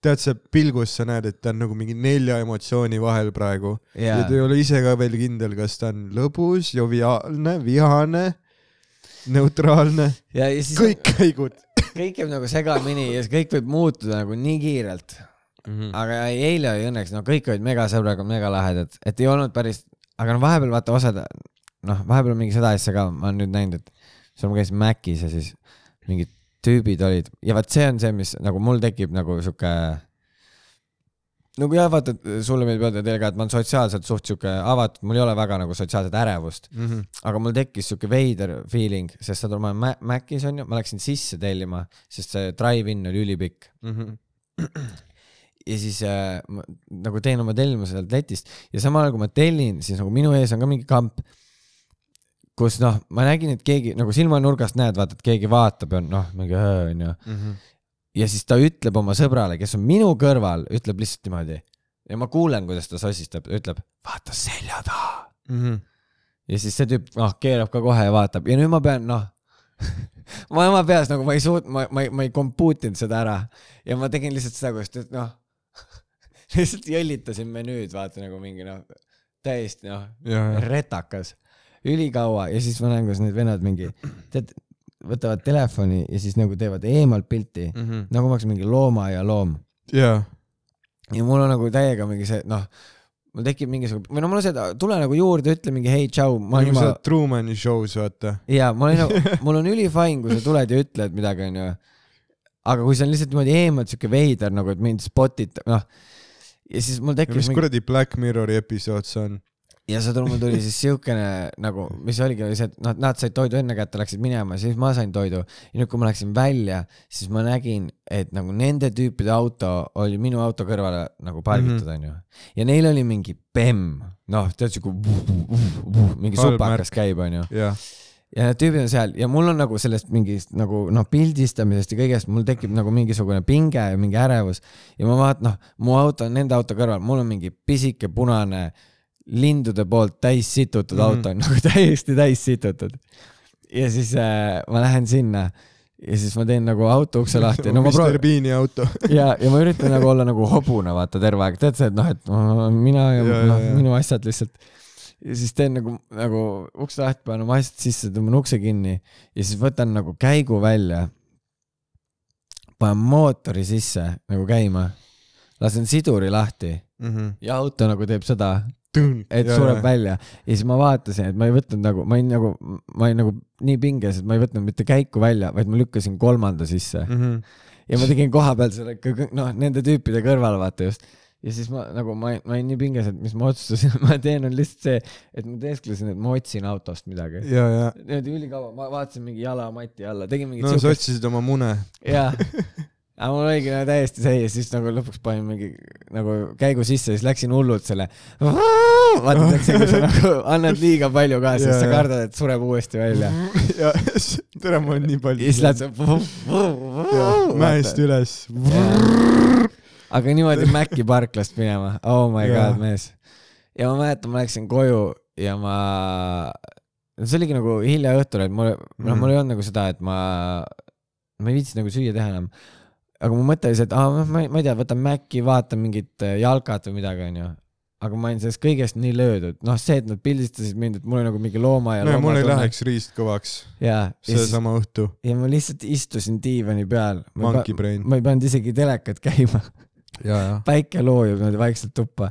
tead sa pilgus sa näed, et ta on nagu mingi nelja emotsiooni vahel praegu ja jaa ta ei ole ise ka veel kindel, kas ta on lõbus, joviaalne, vihane, neutraalne, ja, ja siis kõik käigud. Kõik käib nagu segamini ja kõik võib muutuda nagu nii kiirelt. Aga ei, eile oli õnneks, no kõik olid megasõbraga, megalahedad, et ei olnud päris, aga no vahepeal vaata osad, noh, vahepeal on mingi seda asja ka, ma olen nüüd näinud, et seal ma käisin Macis ja siis mingid tüübid olid. Ja vaat see on see, mis nagu mul tekib nagu sihuke nagu jah, vaata, et sulle meeldib öelda teile ka, et ma olen sotsiaalselt suht sihuke avatud, mul ei ole väga nagu sotsiaalset ärevust, aga mul tekkis sihuke veider feeling, sest saad aru, ma olen Ma- Macis onju, ma läksin sisse tellima, sest see drive-in oli ülipikk. Ja siis äh, ma nagu teen oma tellimuse sealt letist ja samal ajal kui ma tellin, siis nagu minu ees on ka mingi kamp, kus noh, ma nägin, et keegi nagu silmanurgast näed, vaata, et keegi vaatab ja noh, mingi öö, onju. Ja siis ta ütleb oma sõbrale, kes on minu kõrval, ütleb lihtsalt niimoodi. ja ma kuulen, kuidas ta sosistab, ütleb vaata selja taha. Ja siis see tüüp noh keerab ka kohe ja vaatab. ja nüüd ma pean noh ma oma peas nagu ma ei suut-, ma, ma ei, ma ei kompuutinud seda ära. ja ma tegin lihtsalt seda, kus ta noh lihtsalt jõllitasin menüüd, vaata nagu mingi noh täiesti noh retakas. Ülikaua. ja siis ma näen, kuidas need vennad mingi tead võtavad telefoni ja siis nagu teevad eemalt pilti nagu ma oleks mingi loomaaia loom ja, ja mul on nagu täiega mingi see noh mul tekib mingisugune või no mul on see tule nagu juurde ütle mingi hei tšau ma nagu juba sa Trumani show's vaata. ja ma olin nagu, mul on ülifine, kui sa tuled ja ütled midagi, onju. aga kui see on lihtsalt niimoodi eemalt siuke veider nagu, et mind spotid, noh. ja siis mul tekib mis mingi, kuradi Black Mirrori episood see on? Ja sõdur mul tuli siis siukene nagu, mis oligi see, et noh, nad said toidu enne kätte, läksid minema, siis ma sain toidu. Ja nüüd, kui ma läksin välja, siis ma nägin, et nagu nende tüüpide auto oli minu auto kõrvale nagu pargitud, onju. ja neil oli mingi bemm, noh, tead siuke mingi supakas käib, onju. ja need tüübid on seal. Ja mul on nagu sellest mingist nagu noh, pildistamisest ja kõigest, mul tekib nagu mingisugune pinge ja mingi ärevus. Ja ma vaatan, noh, mu auto on nende auto kõrval, mul on mingi pisike punane lindude poolt täis situtud mm. -hmm. auto, nagu täiesti täis situtud. ja siis äh, ma lähen sinna ja siis ma teen nagu auto ukse lahti, no ma Mr proovin Bean'i auto. ja, ja ma üritan nagu olla nagu hobune, vaata terve aeg, tead see, et noh, et mina ja, Ja, noh minu asjad lihtsalt. ja siis teen nagu, nagu ukse lahti, panen oma asjad sisse, tõmban ukse kinni ja siis võtan nagu käigu välja. panen mootori sisse nagu käima, lasen siduri lahti ja auto nagu teeb seda, et sureb välja ja siis ma vaatasin, et ma ei võtnud nagu, ma olin nagu, ma olin nagu nii pinges, et ma ei võtnud mitte käiku välja, vaid ma lükkasin kolmanda sisse Mhm. ja ma tegin kohapeal selle noh, nende tüüpide kõrval vaata just. ja siis ma nagu ma, ma olin nii pinges, et mis ma otsustasin, ma teen, on lihtsalt see, et ma teesklesin, et ma otsin autost midagi. niimoodi ülikaua, ma vaatasin mingi jala mati alla, tegin mingit no sa siukest, otsisid oma mune. jaa. aga mul oligi nagu täiesti see ja siis nagu lõpuks panin mingi nagu käigu sisse, siis läksin hullult selle. vaata, tead, kui sa nagu annad liiga palju ka, siis sa kardad, et sureb uuesti välja. ja tere, ma olen nii ja palju siis. lähed mäest üles. aga niimoodi Maci parklast minema, oh my Jaa. god, mees. ja ma mäletan, ma läksin koju ja ma, see oligi nagu hilja õhtul, et mul, noh, mul ei olnud nagu seda, et ma, ma ei viitsinud nagu süüa teha enam. Aga mu mõte oli see, et aa, ma ei, ma ei tea, võtan Maci, vaatan mingit äh, jalkat või midagi, onju. aga ma olin sellest kõigest nii löödud, noh, see, et nad pildistasid mind, et mul oli nagu mingi looma ja no ja mul ei läheks riist kõvaks seesama õhtu. ja ma lihtsalt istusin diivani peal. Monkey brain. ma ei pannud isegi telekat käima päike loojub niimoodi vaikselt tuppa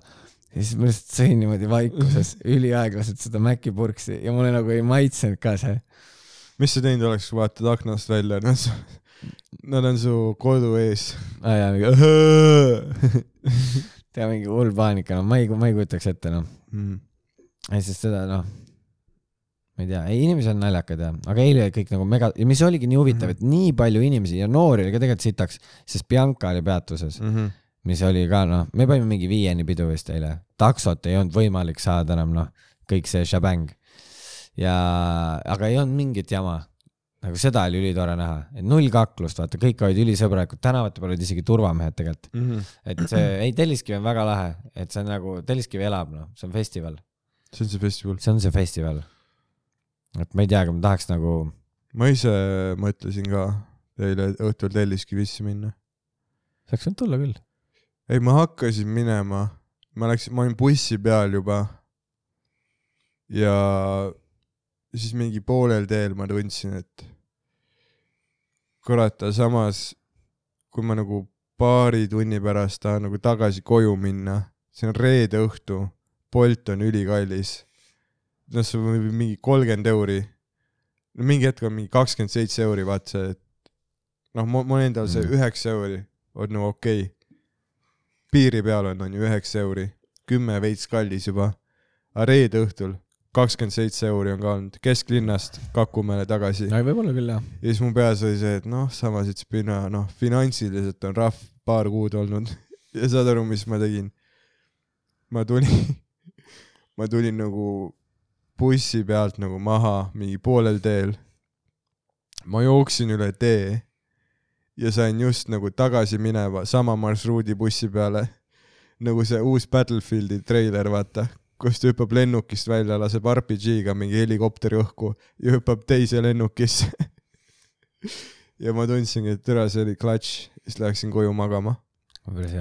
ja siis ma lihtsalt sõin niimoodi vaikuses üliaeglaselt seda Maci purksi ja mulle nagu ei maitsenud ka see. mis sa teinud oleks, kui vaatad aknast välja, nad, nad on su kodu ees. ja mingi tea mingi hull paanika, no ma ei, ma ei kujutaks ette noh. Mm. ei, sest seda noh, ma ei tea, ei inimesed on naljakad ja, aga eile kõik nagu mega ja mis oligi nii huvitav, et nii palju inimesi ja noori oli ka tegelikult sitaks, sest Bianca oli peatuses, Mm -hmm. mis oli ka noh, me panime mingi viieni pidu vist eile, taksot ei olnud võimalik saada enam noh, kõik see šabäng. ja, aga ei olnud mingit jama. Nagu seda oli ülitore näha, et null kaklust, vaata, kõik olid ülisõbralikud, tänavate peal olid isegi turvamehed tegelikult. Mm -hmm. et see, ei Telliskivi on väga lahe, et see on nagu, Telliskivi elab noh, see on festival, see on see festival. see on see festival. et ma ei tea, aga ma tahaks nagu, ma ise mõtlesin ka eile õhtul Telliskivisse minna. saaks võinud tulla küll. ei, ma hakkasin minema, ma läksin, ma olin bussi peal juba. ja siis mingi poolel teel ma tundsin, et kurat, aga samas kui ma nagu paari tunni pärast tahan nagu tagasi koju minna, see on reede õhtu, Bolt on ülikallis. noh, see võib mingi kolmkümmend euri. no mingi hetk on mingi kakskümmend seitse euri, vaat see, et noh, mul endal see Mhm. üheksa euri on nagu okei okay.. piiri peal on, on ju üheksa euri, kümme veits kallis juba. aga reede õhtul kakskümmend seitse euri on ka olnud kesklinnast Kakumäele tagasi võib-olla küll jah. ja siis mu peas oli see, et noh, samas ütles Pina, noh, finantsiliselt on rahv paar kuud olnud ja saad aru, mis ma tegin? ma tulin, ma tulin nagu bussi pealt nagu maha mingi poolel teel. ma jooksin üle tee ja sain just nagu tagasi mineva sama marsruudi bussi peale nagu see uus Battlefieldi treiler, vaata, kus ta hüppab lennukist välja, laseb RPG-ga mingi helikopteri õhku ja hüppab teise lennukisse. ja ma tundsingi, et tere, see oli klatš, siis läksin koju magama.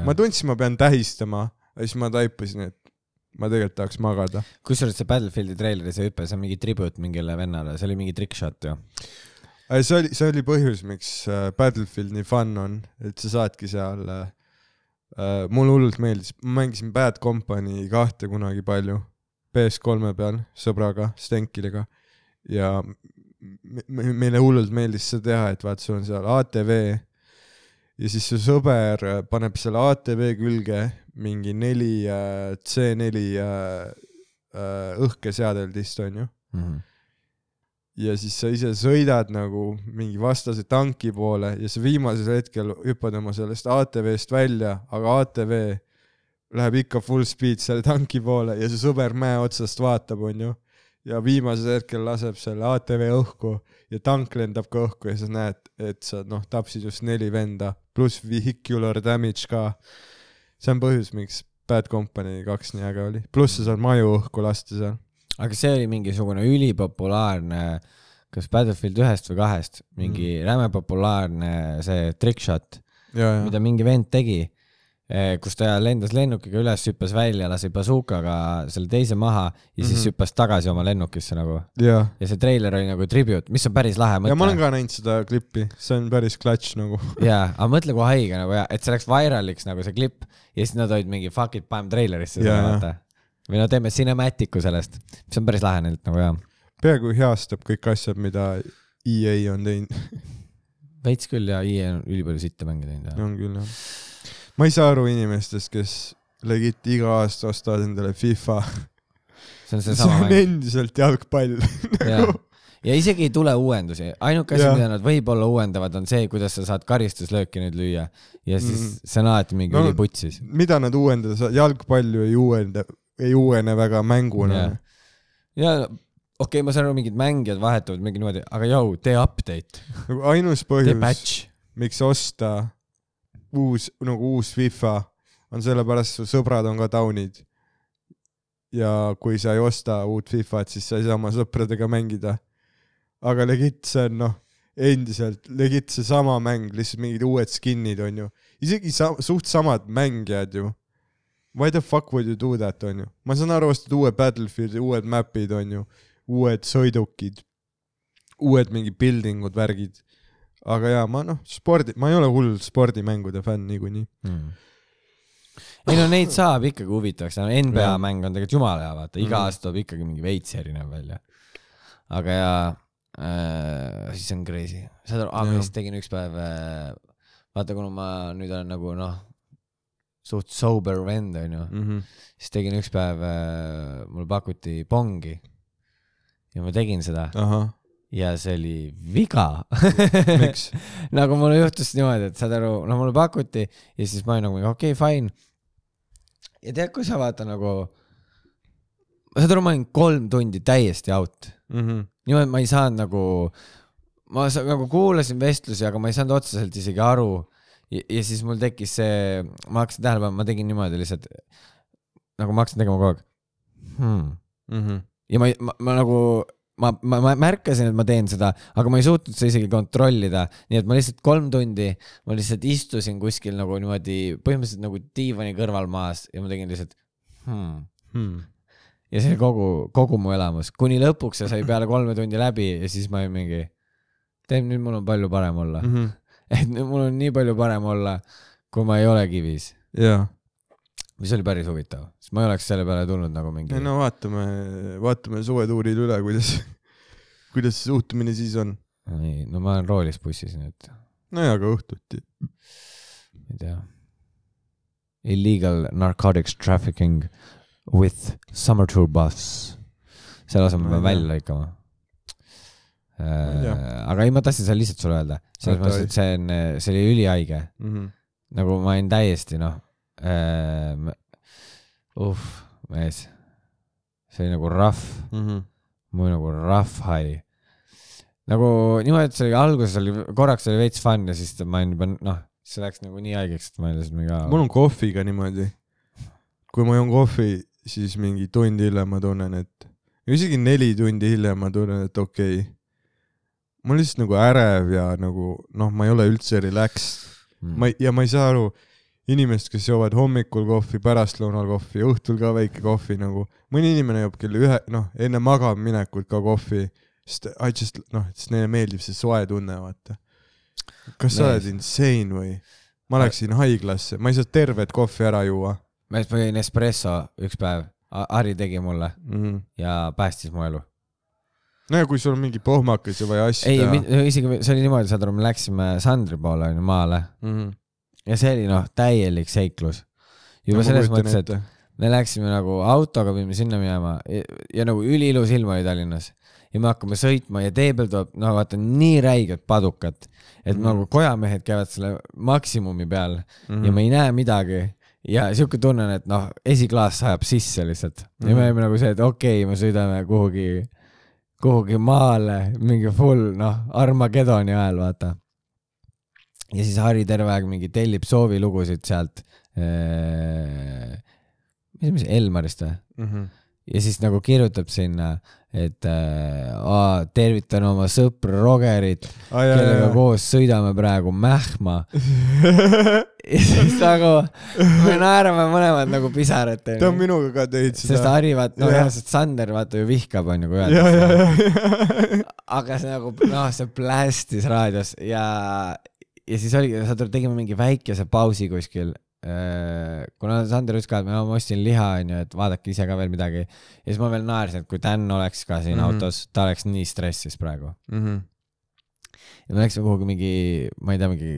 ma tundsin, ma pean tähistama, siis ma taipasin, et ma tegelikult tahaks magada. kusjuures see Battlefieldi treileri see hüpe, see on mingi tribute mingile vennale, see oli mingi trickshot ju. see oli, see oli põhjus, miks äh, Battlefield nii fun on, et sa saadki seal äh, äh,, mulle hullult meeldis, ma mängisin Bad Company kahte kunagi palju, PS3-e peal sõbraga, Stenkiliga. Ja me, me, meile hullult meeldis seda teha, et vaat sul on seal ATV ja siis su sõber äh, paneb selle ATV külge mingi neli äh, C4 äh, äh, õhkeseadeldist onju Mhm. Ja siis sa ise sõidad nagu mingi vastase tanki poole ja sa viimasel hetkel hüppad oma sellest ATV-st välja, aga ATV läheb ikka full speed selle tanki poole ja su sõber mäe otsast vaatab, onju. ja viimasel hetkel laseb selle ATV õhku ja tank lendab ka õhku ja sa näed, et sa noh, tapsid just neli venda pluss vehicular damage ka. see on põhjus, miks Bad Company kaks nii äge oli, pluss sa saad maju õhku lasta seal. Aga see oli mingisugune ülipopulaarne, kas Battlefield ühest või kahest, mingi mm. räme populaarne see trickshot, mida mingi vend tegi, kus ta lendas lennukiga üles, hüppas välja, lasi bazookaga selle teise maha ja siis Mhm. hüppas tagasi oma lennukisse nagu. ja see treiler oli nagu tribute, mis on päris lahe ja ma olen mõte. ka näinud seda klippi, see on päris klatš nagu. jaa, aga mõtle, kui haige nagu ja, et see läks viraliks nagu see klipp ja siis nad olid mingi fuck it, paneme treilerisse seda vaata. Või no teeme cinematic'u sellest, mis on päris lahe neilt nagu jaa. peaaegu heastab kõik asjad, mida EA on teinud, veits küll ja IE on ülipalju sitte mänge teinud on küll jah. ma ei saa aru inimestest, kes legit iga aasta ostavad endale FIFA, see on see seesama on mäng. endiselt jalgpall ja, ja isegi ei tule uuendusi, ainuke asi, Jah. mida nad võib-olla uuendavad, on see, kuidas sa saad karistuslööki nüüd lüüa ja siis Mhm. see on alati mingi No, üliputsis. mida nad uuendada saavad, jalgpall ju ei uuenda, ei uuene väga mänguna Jah. ja okei okay,, ma saan aru, mingid mängijad vahetuvad mingi niimoodi, aga jõu, tee update, nagu ainus põhjus, miks osta uus, nagu uus FIFA, on sellepärast, su sõbrad on ka taunid. ja kui sa ei osta uut Fifat, siis sa ei saa oma sõpradega mängida. aga legit, see on noh, endiselt legit seesama mäng, lihtsalt mingid uued skin'id on ju, isegi sa-, suht samad mängijad ju. Why the fuck would you do that on ju, ma saan aru, ostad uue Battlefieldi, uued map'id on ju, uued sõidukid, uued mingi building ud, värgid aga jaa, ma noh, spordi, ma ei ole hull spordimängude fänn niikuinii. Hmm. ei no neid saab ikkagi huvitavaks, NBA Jah. mäng on tegelikult jumala hea, vaata, iga Mhm. aasta tuleb ikkagi mingi veits erinev välja. aga ja äh, siis on crazy, saad aru, aga ma just tegin üks päev äh,, vaata, kuna ma nüüd olen nagu noh, suht sober vend onju, Mhm. siis tegin üks päev äh,, mulle pakuti pongi ja ma tegin seda ja see oli viga. miks? nagu mul juhtus niimoodi, et saad aru, no mulle pakuti ja siis ma olin nagu okei okay,, fine. ja tead, kui sa vaata nagu, saad aru, ma olin kolm tundi täiesti out. niimoodi ma ei saanud nagu, ma nagu kuulasin vestlusi, aga ma ei saanud otseselt isegi aru. Ja, siis mul tekkis see, ma hakkasin tähele panema, ma tegin niimoodi lihtsalt, nagu ma hakkasin tegema kogu aeg hmm.. ja ma, ma, ma nagu, ma, ma, ma märkasin, et ma teen seda, aga ma ei suutnud seda isegi kontrollida, nii et ma lihtsalt kolm tundi, ma lihtsalt istusin kuskil nagu niimoodi põhimõtteliselt nagu diivani kõrval maas ja ma tegin lihtsalt hmm.. ja see kogu, kogu mu elamus, kuni lõpuks see sai peale kolme tundi läbi ja siis ma olin mingi, tead nüüd mul on palju parem olla mm. -hmm. Et nüüd mul on nii palju parem olla, kui ma ei ole kivis, jaa, mis oli päris huvitav, sest ma ei oleks selle peale tulnud nagu mingi no vaatame, vaatame suvetuurid üle, kuidas, kuidas suhtumine siis on. ei, no ma olen roolis bussis, et nojah, aga õhtuti. ei tea. Illegal narcotics trafficking with summer tour bus. selle ei tea. välja lõikama. Ei tea. aga ei, ma tahtsin seda lihtsalt sulle öelda, selles mõttes, et see on, see oli ülihaige, Mhm. nagu ma olin täiesti noh äh,, uh mees, see oli nagu rough, Mhm. mul nagu rough high. nagu niimoodi, et see oli alguses oli, korraks oli veits fun ja siis ma olin juba noh, see läks nagu nii haigeks, et ma olin lihtsalt mingi. mul on kohviga niimoodi. kui ma joon kohvi, siis mingi tund hiljem ma tunnen, et, isegi neli tundi hiljem ma tunnen, et okei okay.. Ma olen lihtsalt nagu ärev ja nagu noh, ma ei ole üldse relaxed. mm. ma ei, ja ma ei saa aru, inimesed, kes joovad hommikul kohvi, pärastlõunal kohvi, õhtul ka väike kohvi nagu, mõni inimene joob kell ühe, noh, enne magamaminekut ka kohvi, sest I just noh, sest neile meeldib see soe tunne, vaata. kas sa Mees. oled insane või? ma läksin haiglasse, ma ei saa tervet kohvi ära juua ma jõin espresso üks päev, Harri tegi mulle mm. -hmm. ja päästis mu elu. No ja kui sul on mingi pohmakas ja vaja asju ei, teha. isegi see oli niimoodi, saad aru, me läksime Sandri poole onju maale Mm -hmm. ja see oli noh, täielik seiklus. juba selles mõttes, et me läksime nagu autoga pidime sinna minema ja, ja nagu üliilus ilm oli Tallinnas ja me hakkame sõitma ja tee peal tuleb, no vaata nii räiged padukad, et mm. nagu kojamehed käivad selle maksimumi peal mm. ja me ei näe midagi ja siuke tunne on, et noh, esiklaas sajab sisse lihtsalt mm. ja me olime nagu see, et okei okay,, me sõidame kuhugi, kuhugi maale mingi full noh, Armagedoni ajal vaata. ja siis Harri terve aeg mingi tellib soovilugusid sealt äh, mis, mis Elmarist või mm? -hmm. ja siis nagu kirjutab sinna, et äh, tervitan oma sõpra Rogerit ah,, kellega jaa. koos sõidame praegu Mähma. ja siis nagu me naerame mõlemad nagu pisarateni. ta on minuga ka teinud sest seda. Harri vaata, no Jah. jah, sest Sander vaata ju vihkab onju, kui öeldakse. aga see nagu noh, see plästis raadios ja, ja siis oligi, tegime mingi väikese pausi kuskil. Kuna Sander ütles ka, et ma ostsin liha onju, et vaadake ise ka veel midagi. ja siis ma veel naersin, et kui Dan oleks ka siin mm. -hmm. autos, ta oleks nii stressis praegu. ja. ja me läksime kuhugi mingi, ma ei tea, mingi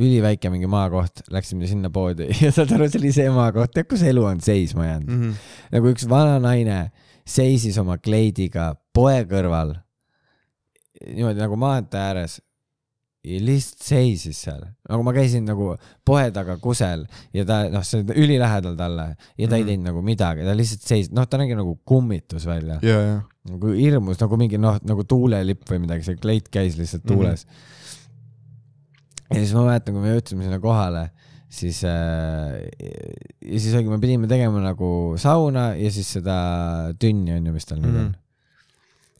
üliväike mingi maakoht, läksime sinna poodi ja saad aru, see oli see maakoht, tead kus elu on seisma jäänud mm. -hmm. nagu üks vana naine seisis oma kleidiga poe kõrval, niimoodi nagu maantee ääres lihtsalt seisis seal, nagu ma käisin nagu poe taga kusel ja ta noh, see on ülilähedal talle ja ta mm -hmm. ei Mhm. teinud nagu midagi, ta lihtsalt seisis, noh, ta nägi nagu kummitus välja, ja, ja. nagu hirmus nagu mingi noh, nagu tuulelipp või midagi, see kleit käis lihtsalt Mhm. tuules mm. -hmm. ja siis ma mäletan, kui me jõudsime sinna kohale, siis äh, ja siis oligi, me pidime tegema nagu sauna ja siis seda tünni on ju, mis tal nüüd on Mhm.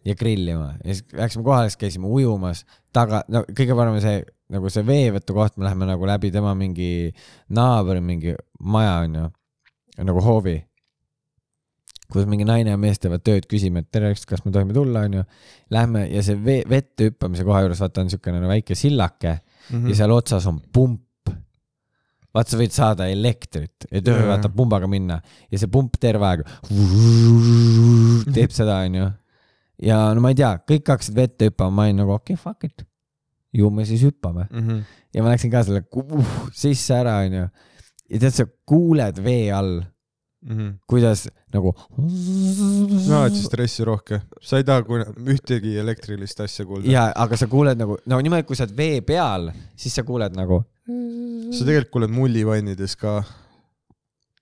Ja grillima ja siis läksime kohale, siis käisime ujumas taga, no kõige parem on see nagu see veevõtu koht, me läheme nagu läbi tema mingi naabri mingi maja onju, nagu hoovi. kus mingi naine ja mees teevad tööd, küsime, et tere, kas me tohime tulla onju. Lähme ja see vee, vette hüppamise koha juures vaata on siukene no, väike sillake mm Mhm. ja seal otsas on pump. vaata, sa võid saada elektrit, et ühe vaata pumbaga minna ja see pump terve aeg teeb seda, onju. Ja no ma ei tea, kõik hakkasid vette hüppama, ma olin nagu okei okay,, fuck it. ju me siis hüppame Mhm. ja ma läksin ka selle uh, sisse ära, onju. ja tead, sa kuuled vee all, kuidas nagu. sa oled siis stressirohke, sa ei taha kuna- ühtegi elektrilist asja kuulda. ja, aga sa kuuled nagu, no niimoodi, kui sa oled vee peal, siis sa kuuled nagu. sa tegelikult kuuled mullivannides ka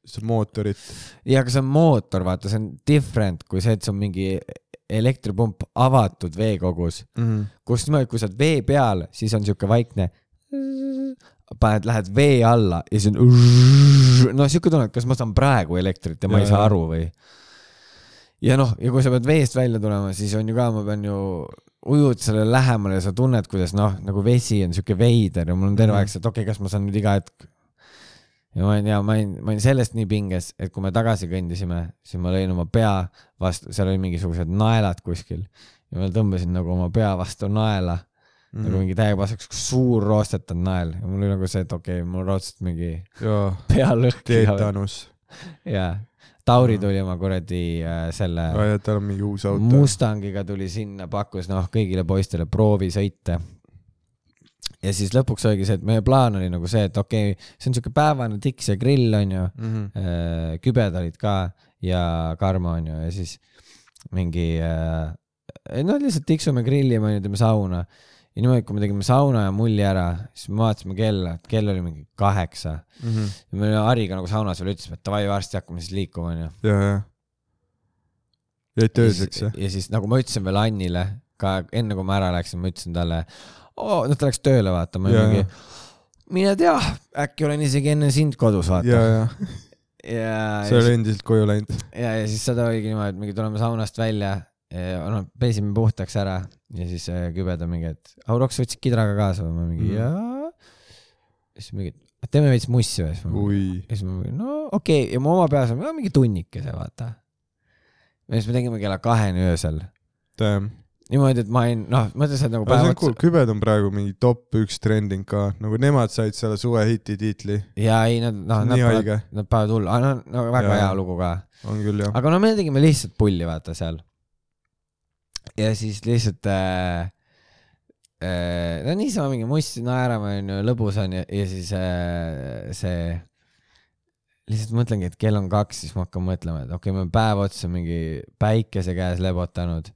seda mootorit. ja, aga see on mootor, vaata, see on different kui see, et see on mingi elektripump avatud veekogus, kus niimoodi, kui sa oled vee peal, siis on siuke vaikne. paned, lähed vee alla ja siis on. no siuke tunne, et kas ma saan praegu elektrit ja ma Ja, ei saa aru või. ja noh, ja kui sa pead veest välja tulema, siis on ju ka, ma pean ju, ujud sellele lähemale ja sa tunned, kuidas noh, nagu vesi on siuke veider ja mul on terve Mhm. aeg see, et okei okay,, kas ma saan nüüd iga hetk ja ma olin ja ma olin, ma olin sellest nii pinges, et kui me tagasi kõndisime, siis ma lõin oma pea vastu, seal oli mingisugused naelad kuskil ja ma tõmbasin nagu oma pea vastu naela mm., nagu mingi täiega pasaks suur roostetanud nael ja mul oli nagu see, et okei okay,, mul raudselt mingi jaa, pea lõhki. teetanus. jaa, Tauri tuli oma kuradi äh, selle jaa, tal on mingi uus auto. Mustangiga tuli sinna, pakkus noh, kõigile poistele proovisõite. Ja siis lõpuks oligi see, et meie plaan oli nagu see, et okei okay,, see on siuke päevane tiks ja grill onju äh, kübed olid ka ja Karmo onju ja siis mingi äh,, no lihtsalt tiksume, grillime onju, teeme sauna. ja niimoodi, kui me tegime sauna ja mulli ära, siis me vaatasime kella, et kell oli mingi kaheksa. ja me Hariga nagu saunas veel ütlesime, et davai, varsti hakkame siis liikuma onju. jaa, jaa. jäite ööseks jah? ja siis nagu ma ütlesin veel Annile ka enne kui ma ära läksin, ma ütlesin talle, oo, noh ta läks tööle vaatama ja Jaa, mingi, mine tea, äkki olen isegi enne sind kodus vaata. jaa, jaa. ja, sa ei ole endiselt koju läinud? ja, ja siis seda oligi niimoodi, et mingi tuleme saunast välja, no pesime puhtaks ära ja siis äh, kübed on mingi, et Auroks võtsid kidraga kaasa või ma mingi Mm. jaa. siis mingi, teeme veits mussi või, ma ja siis ma mingi no okei okay. ja mu oma peas mingi tunnikese vaata. ja siis me tegime kella kaheni öösel Damn. niimoodi, et ma olin, noh, mõtlesin, et nagu päev on cool, kübed on praegu mingi top üks trending ka, nagu nemad said selle suvehiti tiitli. ja ei, nad, noh, nad haige, nad panevad hullu, aga no, no väga Jaa. hea lugu ka. on küll jah. aga no me tegime lihtsalt pulli, vaata seal. ja siis lihtsalt äh, äh, no niisama mingi must naerame onju, lõbus on ja, ja siis äh, see lihtsalt mõtlengi, et kell on kaks, siis ma hakkan mõtlema, et okei okay,, ma olen päev otsa mingi päikese käes lebotanud,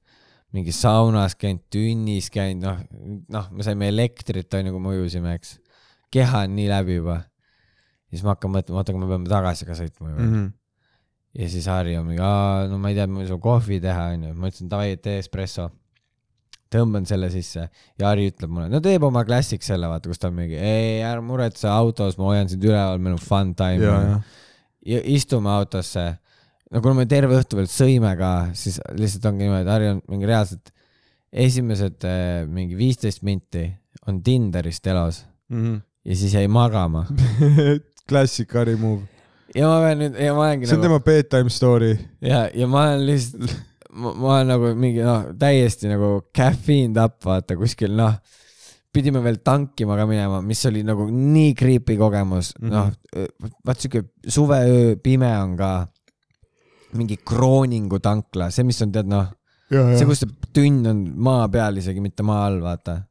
mingi saunas käinud, tünnis käinud, noh, noh, me saime elektrit, onju, kui me ujusime, eks. keha on nii läbi juba. siis ma hakkan mõtlema, oota, aga me peame tagasi ka sõitma ju mm. -hmm. ja siis Harri on mingi, aa, no ma ei tea, ma ei saa kohvi teha, onju. ma ütlesin davai, tee espresso. tõmban selle sisse ja Harri ütleb mulle, no teeb oma klassik selle, vaata, kus ta on mingi, ei, ära muretse autos, ma hoian sind üleval, meil on fun time ja istume autosse. No kuna me terve õhtu veel sõime ka, siis lihtsalt ongi niimoodi, Harri on mingi reaalselt esimesed eh, mingi viisteist minti on Tinderist elos ja siis jäi magama. klassik Harri move. ja ma pean nüüd, ja ma olengi see on nagu tema bedtime story. ja, ja ma olen lihtsalt, ma, olen nagu mingi noh, täiesti nagu caffeined up, vaata kuskil noh, pidime veel tankima ka minema, mis oli nagu nii creepy kogemus mm, Mhm. -hmm. noh, vaat siuke suveöö, pime on ka mingi Krooningu tankla, see, mis on tead noh, see, kus see tünn on maa peal isegi, mitte maa all, vaata.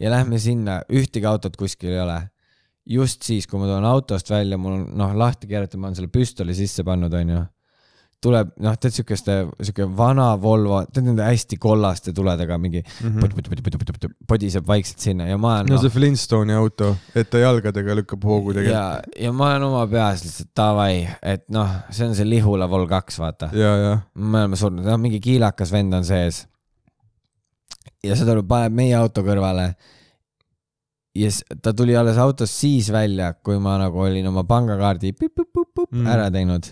ja lähme sinna, ühtegi autot kuskil ei ole. just siis, kui ma tulen autost välja, mul on noh lahti keeratud, ma olen selle püstoli sisse pannud, onju. Tuleb noh, tead siukeste, siuke vana Volvo, tead nende hästi kollaste tuledega mingi mm. podiseb vaikselt sinna ja ma olen no noh, see Flintstone'i auto, et ta jalgadega lükkab hoogu tegelikult. ja, ja ma olen oma peas lihtsalt davai, et noh, see on see Lihula Vol kaks, vaata. me oleme surnud, noh mingi kiilakas vend on sees. ja see tuleb, paneb meie auto kõrvale. ja s- ta tuli alles autost siis välja, kui ma nagu olin oma pangakaardi Mm. ära teinud.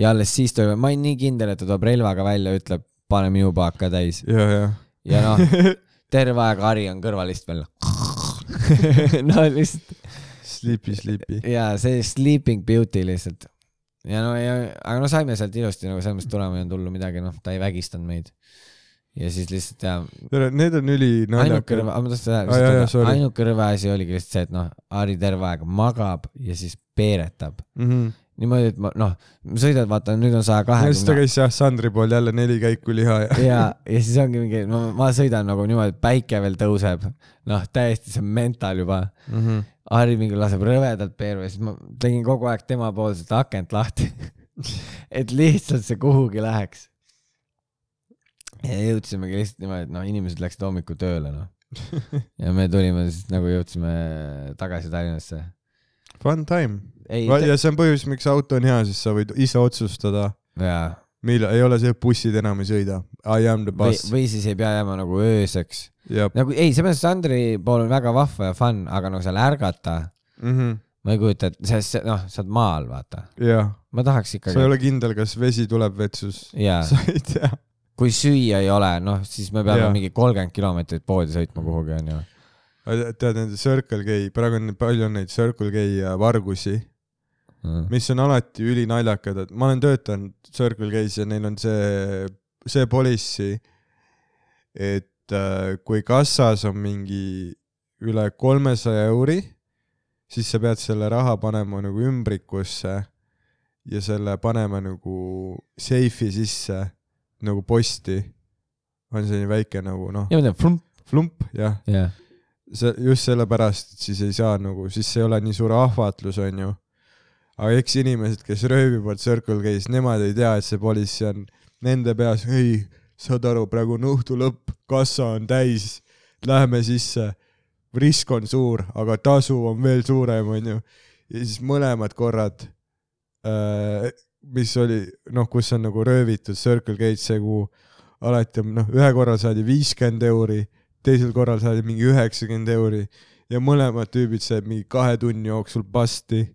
Ja alles siis tuli, ma olin nii kindel, et ta tuleb relvaga välja, ütleb, pane minu paaka täis ja, ja. ja noh, terve aeg Harri on kõrvalist veel. no lihtsalt Sleepy, sleepy. ja see sleeping beauty lihtsalt. ja no ja, aga no saime sealt ilusti nagu selles mõttes tulema ei olnud hullu midagi, noh, ta ei vägistanud meid. ja siis lihtsalt ja need on üli naljakad. ainuke rõve asi oligi lihtsalt see, et noh, Harri terve aeg magab ja siis peeretab. niimoodi, et ma noh, sõidad, vaata nüüd on saja ja siis ta kahekümne käis jah, Sandri pool jälle neli käiku liha ja. ja, ja siis ongi mingi, ma, ma sõidan nagu niimoodi, et päike veel tõuseb, noh, täiesti see mental juba. Harri mingi laseb rõvedalt ja siis ma tegin kogu aeg temapoolset akent lahti. et lihtsalt see kuhugi läheks. ja jõudsimegi lihtsalt niimoodi, et noh, inimesed läksid hommikul tööle, noh. ja me tulime siis nagu jõudsime tagasi Tallinnasse. Fun time. ja see on põhjus, miks auto on hea, siis sa võid ise otsustada, jaa. millal, ei ole see, et bussid enam ei sõida. I am the bus. või siis ei pea jääma nagu ööseks. ja, nagu ei, selles mõttes Sandri pool on väga vahva ja fun, aga nagu seal ärgata, ma ei kujuta ette, sest noh, sa oled maal, vaata. ma tahaks sa ei ikkagi, ole kindel, kas vesi tuleb vetsus. sa ei tea. kui süüa ei ole, noh, siis me peame Jaa. mingi kolmkümmend kilomeetrit poodi sõitma kuhugi, onju. tead, nende Circle K, praegu on palju on neid Circle K vargusi, mis on alati ülinaljakad, et ma olen töötanud Circle K-s ja neil on see, see policy, et äh, kui kassas on mingi üle kolmesaja euri, siis sa pead selle raha panema nagu ümbrikusse ja selle panema nagu seifi sisse nagu posti. on selline väike nagu noh, flump, jah, jah. See just sellepärast, et siis ei saa nagu, siis ei ole nii suur ahvatlus, onju. aga eks inimesed, kes röövivad Circle K-s, nemad ei tea, et see policy on nende peas, ei, saad aru, praegu on õhtu lõpp, kassa on täis, läheme sisse, risk on suur, aga tasu on veel suurem, onju. ja siis mõlemad korrad, mis oli noh, kus on nagu röövitud Circle K-d see kuu, alati on noh, ühe korral saadi viiskümmend euri teisel korral saadi mingi üheksakümmend euri ja mõlemad tüübid said mingi kahe tunni jooksul pasti.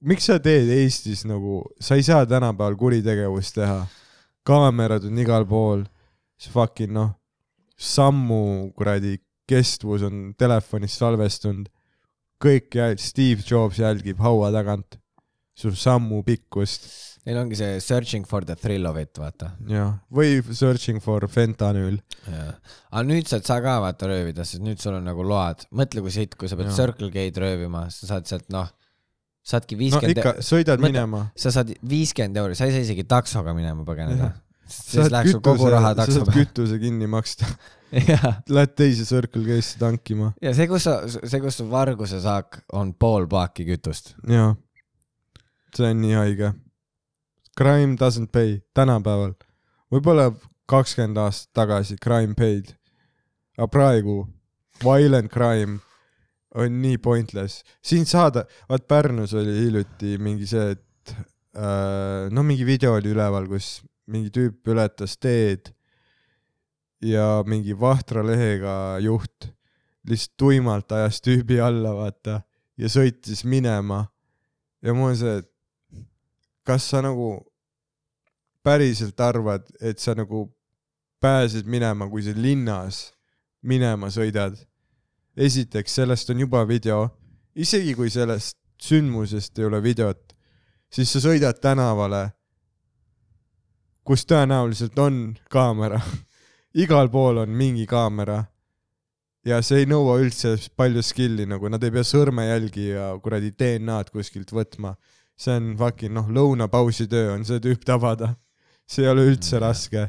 miks sa teed Eestis nagu, sa ei saa tänapäeval kuritegevust teha. kaamerad on igal pool, see fucking noh, sammu kuradi kestvus on telefonis salvestunud. kõik jäl-, Steve Jobs jälgib haua tagant su sammu pikkust Neil ongi see searching for the thrill of it, vaata. ja, või searching for fentanyl. aga nüüd saad sa ka vaata röövida, sest nüüd sul on nagu load. mõtle, kui siit, kui sa pead Jaa. Circle K-d röövima, sa saad sealt noh, saadki no viiskümmend ikka, sõidad Mõtle- minema. sa saad viiskümmend euri, sa ei saa isegi taksoga minema põgeneda Jah.. siis läheks sul kogu raha takso peale. kütuse kinni maksta, jah, lähed teise Circle K-sse tankima. ja see, kus sa, see, kus su varguse saak on pool paaki kütust. jaa. see on nii haige. Crime doesn't pay tänapäeval, võib-olla kakskümmend aastat tagasi crime paid, aga praegu violent crime on nii pointless. siin saada, vaat Pärnus oli hiljuti mingi see, et äh, no mingi video oli üleval, kus mingi tüüp ületas teed ja mingi vahtra lehega juht lihtsalt tuimalt ajas tüübi alla, vaata, ja sõitis minema. ja mul on see, et kas sa nagu päriselt arvad, et sa nagu pääsed minema, kui sa linnas minema sõidad? esiteks, sellest on juba video, isegi kui sellest sündmusest ei ole videot, siis sa sõidad tänavale, kus tõenäoliselt on kaamera. igal pool on mingi kaamera ja see ei nõua üldse palju skill'i, nagu nad ei pea sõrmejälgi ja kuradi DNA-d kuskilt võtma. See on fucking noh, lõunapausi töö on see tüüp tabada. see ei ole üldse raske.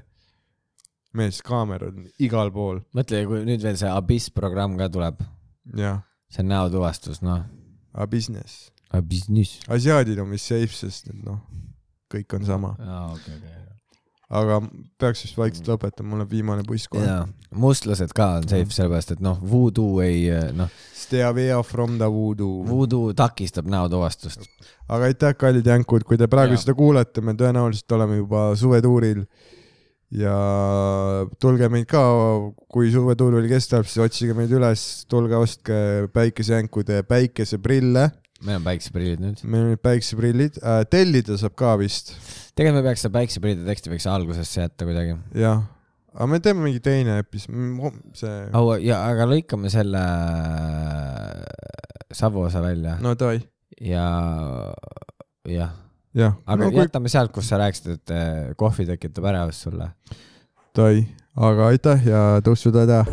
mees, kaamerad on igal pool, mõtle, kui nüüd veel see Abyss programm ka tuleb, see on näotuvastus, noh. aga business. Abyss. asiaadid on vist safe, sest et noh, kõik on sama, aa, okei, okei. Aga peaks vist vaikselt lõpetama, mul on viimane buss kohe. mustlased ka on safe, sellepärast et noh, voodoo ei, noh, Stay away from the voodoo. voodoo takistab näotuvastust. aga aitäh, kallid jänkud, kui te praegu Jaa. seda kuulete, me tõenäoliselt oleme juba suvetuuril ja tulge meid ka, kui suvetuur veel kestab, siis otsige meid üles, tulge ostke päikesejänkude päikeseprille, meil on päikseprillid nüüd. meil on nüüd päikseprillid. Äh,, tellida saab ka vist, tegelikult me peaks seda päikseprillide teksti võiks algusesse jätta kuidagi. jah, aga me teeme mingi teine episood, see, au, ja aga lõikame selle Savu osa välja. No davai, ja jah, jah, aga no kui jätame sealt, kus sa rääkisid, et eh, kohvi tekitab ärevust sulle. davai, aga aitäh ja tõusu tada.